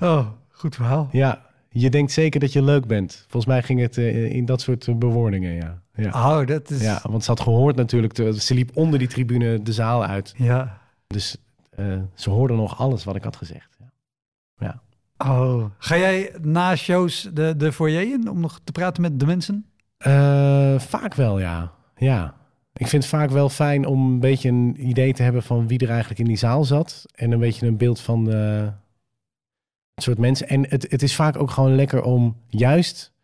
Speaker 1: Oh, goed verhaal.
Speaker 2: ja. Je denkt zeker dat je leuk bent. Volgens mij ging het eh, in dat soort bewoordingen, ja. Ja,
Speaker 1: Oh, dat is...
Speaker 2: ja want ze had gehoord natuurlijk. te- Ze liep onder die tribune de zaal uit.
Speaker 1: Ja.
Speaker 2: Dus eh, ze hoorde nog alles wat ik had gezegd. Ja.
Speaker 1: Oh. Ga jij na shows de, de foyer in om nog te praten met de mensen?
Speaker 2: Eh, vaak wel, ja. Ja. Ik vind het vaak wel fijn om een beetje een idee te hebben van wie er eigenlijk in die zaal zat. En een beetje een beeld van de, soort mensen. En het, het is vaak ook gewoon lekker om juist...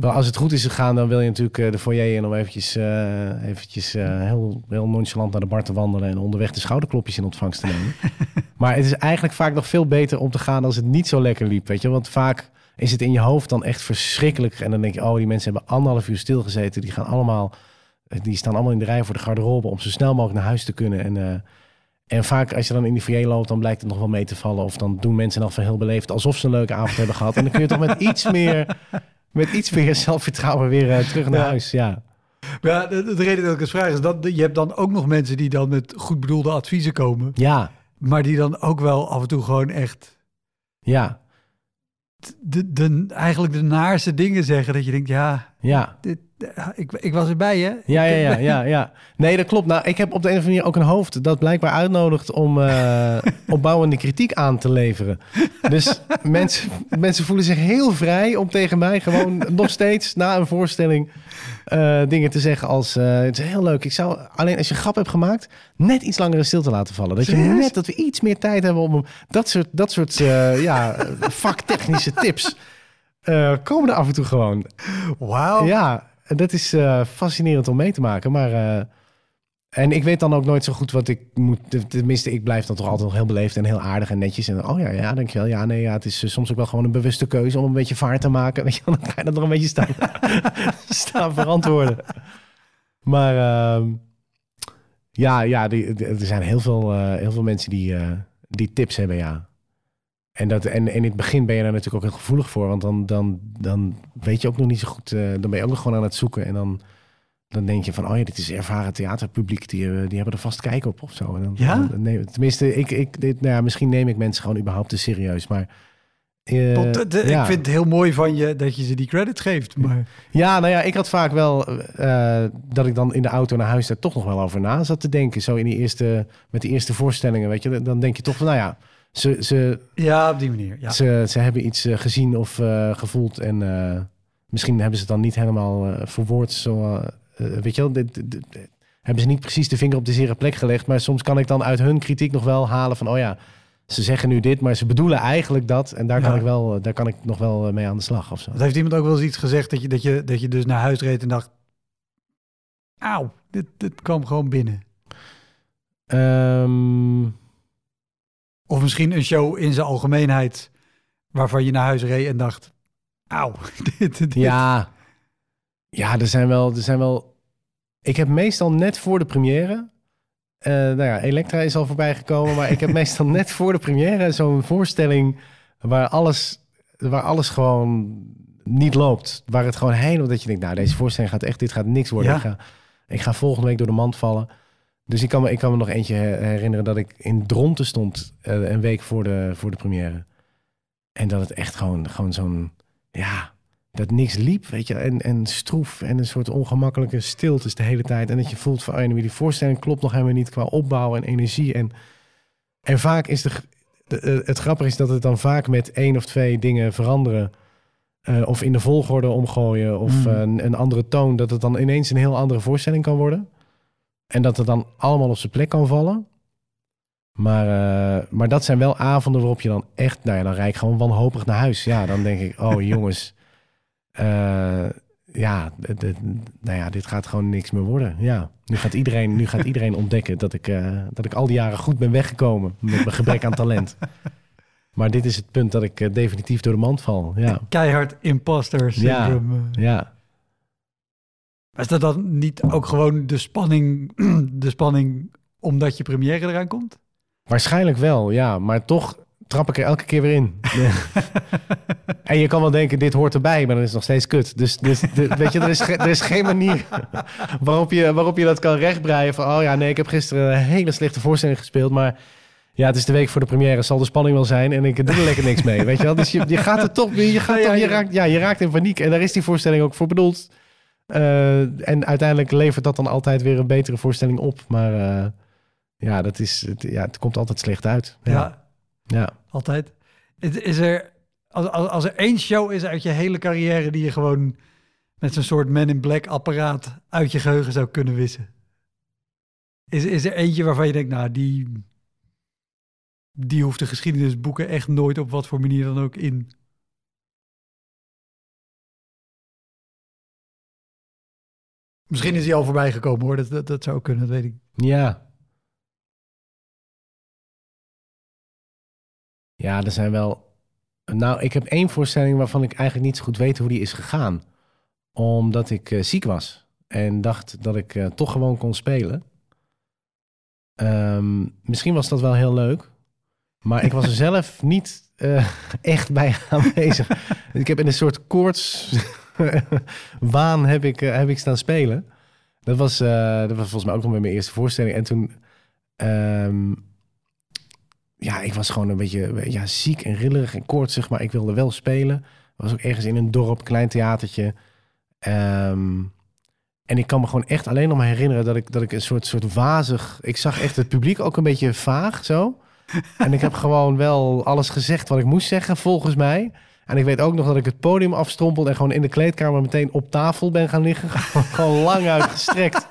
Speaker 2: Wel, als het goed is gegaan, dan wil je natuurlijk eh, de foyer en om eventjes, eh, eventjes eh, heel, heel nonchalant naar de bar te wandelen en onderweg de schouderklopjes in ontvangst te nemen. maar het is eigenlijk vaak nog veel beter om te gaan als het niet zo lekker liep, weet je. Want vaak is het in je hoofd dan echt verschrikkelijk. En dan denk je, oh, die mensen hebben anderhalf uur stilgezeten. Die gaan allemaal, die staan allemaal in de rij voor de garderobe om zo snel mogelijk naar huis te kunnen. En, en vaak als je dan in die foyer loopt, dan blijkt het nog wel mee te vallen. Of dan doen mensen nog van heel beleefd alsof ze een leuke avond hebben gehad. En dan kun je toch met iets meer, met iets meer zelfvertrouwen weer eh, terug naar
Speaker 1: Ja.
Speaker 2: huis. Ja.
Speaker 1: Ja, de, de reden dat ik het vraag is dat je hebt dan ook nog mensen die dan met goed bedoelde adviezen komen.
Speaker 2: ja,
Speaker 1: Maar die dan ook wel af en toe gewoon echt
Speaker 2: ja,
Speaker 1: de, de, eigenlijk de naarste dingen zeggen. Dat je denkt, ja,
Speaker 2: ja.
Speaker 1: dit, ik, ik was erbij hè.
Speaker 2: Ja, ja, ja, ja, ja. Nee, dat klopt. Nou, ik heb op de een of andere manier ook een hoofd dat blijkbaar uitnodigt om eh, opbouwende kritiek aan te leveren. Dus mensen, mensen voelen zich heel vrij om tegen mij gewoon nog steeds na een voorstelling eh, dingen te zeggen als... eh, het is heel leuk. Ik zou alleen als je grap hebt gemaakt, net iets langer in stilte laten vallen. Dat je net dat we iets meer tijd hebben om. Dat soort, dat soort ja, vaktechnische tips komen er af en toe gewoon.
Speaker 1: Wauw.
Speaker 2: Ja, dat is eh, fascinerend om mee te maken. Maar, eh, en ik weet dan ook nooit zo goed wat ik moet. Tenminste, ik blijf dan toch altijd wel heel beleefd en heel aardig en netjes. En oh ja, ja, dankjewel. Ja, nee, ja, het is eh, soms ook wel gewoon een bewuste keuze om een beetje vaart te maken. Weet je, dan ga je dat nog een beetje staan, staan verantwoorden. Maar ehm, ja, ja er zijn heel veel, heel veel mensen die, die tips hebben, ja. En, dat, en, en in het begin ben je daar natuurlijk ook heel gevoelig voor. Want dan, dan, dan weet je ook nog niet zo goed. eh, dan ben je ook nog gewoon aan het zoeken. En dan, dan denk je van, oh ja, dit is ervaren theaterpubliek. Die, eh, die hebben er vast kijk op of zo. En dan,
Speaker 1: Ja?
Speaker 2: dan- nee, tenminste, ik, ik, dit, nou ja, misschien neem ik mensen gewoon überhaupt te serieus. Maar eh,
Speaker 1: Tot- de-
Speaker 2: ja.
Speaker 1: Ik vind het heel mooi van je dat je ze die credit geeft. Maar
Speaker 2: Ja, nou ja, ik had vaak wel dat ik dan in de auto naar huis daar toch nog wel over na zat te denken. Zo in die eerste, met de eerste voorstellingen, weet je. Dan denk je toch van, nou ja, ze, ze,
Speaker 1: ja, op die manier. Ja.
Speaker 2: Ze, ze hebben iets eh, gezien of eh, gevoeld en eh, misschien hebben ze het dan niet helemaal verwoord. Zo, weet je wel, dit- dit- dit- hebben ze niet precies de vinger op de zere plek gelegd. Maar soms kan ik dan uit hun kritiek nog wel halen van, oh ja, ze zeggen nu dit, maar ze bedoelen eigenlijk dat. En daar, kan,
Speaker 1: Ja.
Speaker 2: ik wel, daar kan ik nog wel mee aan de slag of zo.
Speaker 1: Dat heeft iemand ook wel eens iets gezegd dat je, dat je, dat je dus naar huis reed en dacht... Auw, dit, dit kwam gewoon binnen.
Speaker 2: Ehm,
Speaker 1: Of misschien een show in zijn algemeenheid waarvan je naar huis reed en dacht... Auw, dit, dit.
Speaker 2: ja, ja er, zijn wel, er zijn wel... Ik heb meestal net voor de première... eh, nou ja, Elektra is al voorbij gekomen, maar ik heb meestal net voor de première zo'n voorstelling waar alles, waar alles gewoon niet loopt. Waar het gewoon helemaal dat je denkt, nou deze voorstelling gaat echt, dit gaat niks worden.
Speaker 1: Ja.
Speaker 2: Ik, ga, ik ga volgende week door de mand vallen. Dus ik kan me, ik kan me nog eentje her- herinneren dat ik in Dronten stond eh, een week voor de, voor de première. En dat het echt gewoon, gewoon zo'n, ja, dat niks liep, weet je. En, en stroef en een soort ongemakkelijke stilte de hele tijd. En dat je voelt van, oh, die voorstelling klopt nog helemaal niet qua opbouw en energie. En, en vaak is de, de, eh, het grappige is dat het dan vaak met één of twee dingen veranderen. eh, of in de volgorde omgooien of
Speaker 1: Mm.
Speaker 2: een, een andere toon. Dat het dan ineens een heel andere voorstelling kan worden. En dat het dan allemaal op zijn plek kan vallen. Maar, eh, maar dat zijn wel avonden waarop je dan echt... Nou ja, dan rijd ik gewoon wanhopig naar huis. Ja, dan denk ik, oh jongens... eh, ja, nou ja, dit gaat gewoon niks meer worden. Ja, nu gaat iedereen, nu gaat iedereen ontdekken dat ik, eh, dat ik al die jaren goed ben weggekomen met mijn gebrek aan talent. Maar dit is het punt dat ik definitief door de mand val. Ja,
Speaker 1: Keihard imposter syndrome. eh.
Speaker 2: ja.
Speaker 1: Maar is dat dan niet ook gewoon de spanning, de spanning omdat je première eraan komt?
Speaker 2: Waarschijnlijk wel, ja. Maar toch trap ik er elke keer weer in. en je kan wel denken, dit hoort erbij, maar dan is het nog steeds kut. Dus, dus de- weet je, er is, er is geen manier waarop je, waarop je dat kan rechtbreien. Van, oh ja, nee, ik heb gisteren een hele slechte voorstelling gespeeld, maar... Ja, het is de week voor de première, zal de spanning wel zijn en ik doe er lekker niks mee, weet je wel. Dus je, je gaat er toch, je, gaat
Speaker 1: Ja, ja,
Speaker 2: toch, je, raakt, ja, je raakt in paniek en daar is die voorstelling ook voor bedoeld. Eh, en uiteindelijk levert dat dan altijd weer een betere voorstelling op. Maar eh, ja, dat is, het, ja, het komt altijd slecht uit.
Speaker 1: Ja,
Speaker 2: Ja, ja.
Speaker 1: altijd. Is, er, als, als, als er één show is uit je hele carrière die je gewoon met zo'n soort Men in Black apparaat uit je geheugen zou kunnen wissen? Is, is er eentje waarvan je denkt, nou, die, die hoeft de geschiedenisboeken echt nooit op wat voor manier dan ook in. Misschien is hij al voorbij gekomen hoor, dat, dat, dat zou kunnen, dat weet ik.
Speaker 2: Ja. Ja, er zijn wel. Nou, ik heb één voorstelling waarvan ik eigenlijk niet zo goed weet hoe die is gegaan. Omdat ik eh, ziek was en dacht dat ik eh, toch gewoon kon spelen. Ehm, misschien was dat wel heel leuk, maar ik was er zelf niet eh, echt bij aanwezig. ik heb in een soort koorts waan heb ik, eh, heb ik staan spelen. Dat was, eh, dat was volgens mij ook nog met mijn eerste voorstelling. En toen, ehm, ja, ik was gewoon een beetje ja, ziek en rillerig en koortsig, maar ik wilde wel spelen. Was ook ergens in een dorp, klein theatertje. Ehm, en ik kan me gewoon echt alleen nog maar herinneren dat ik, dat ik een soort, soort wazig... Ik zag echt het publiek ook een beetje vaag zo. En ik heb gewoon wel alles gezegd wat ik moest zeggen, volgens mij. En ik weet ook nog dat ik het podium afstrompelde... en gewoon in de kleedkamer meteen op tafel ben gaan liggen. Gewoon, lang uitgestrekt.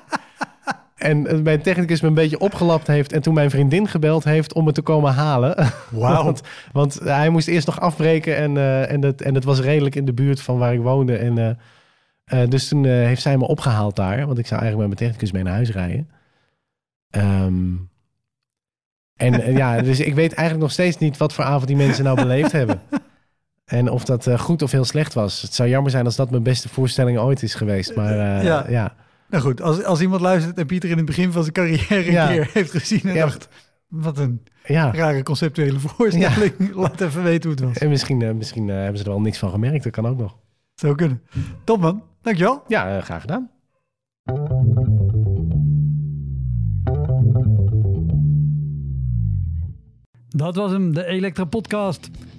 Speaker 2: En mijn technicus me een beetje opgelapt heeft... en toen mijn vriendin gebeld heeft om me te komen halen.
Speaker 1: Wauw.
Speaker 2: want, want hij moest eerst nog afbreken... en, eh, en, het, en het was redelijk in de buurt van waar ik woonde. En, eh, eh, dus toen heeft zij me opgehaald daar... want ik zou eigenlijk met mijn technicus mee naar huis rijden. Ehm, en ja, dus ik weet eigenlijk nog steeds niet... wat voor avond die mensen nou beleefd hebben. En of dat eh, goed of heel slecht was. Het zou jammer zijn als dat mijn beste voorstelling ooit is geweest. Maar eh,
Speaker 1: Ja.
Speaker 2: ja.
Speaker 1: Nou goed, als, als iemand luistert en Pieter in het begin van zijn carrière een
Speaker 2: Ja.
Speaker 1: keer heeft gezien en
Speaker 2: Ja.
Speaker 1: dacht, wat een
Speaker 2: ja.
Speaker 1: rare conceptuele voorstelling, laat even weten hoe het was.
Speaker 2: En misschien, eh, misschien hebben ze er wel niks van gemerkt. Dat kan ook nog.
Speaker 1: Zou kunnen. Top man, dankjewel.
Speaker 2: Ja, graag gedaan.
Speaker 1: Dat was hem, de Elektra Podcast.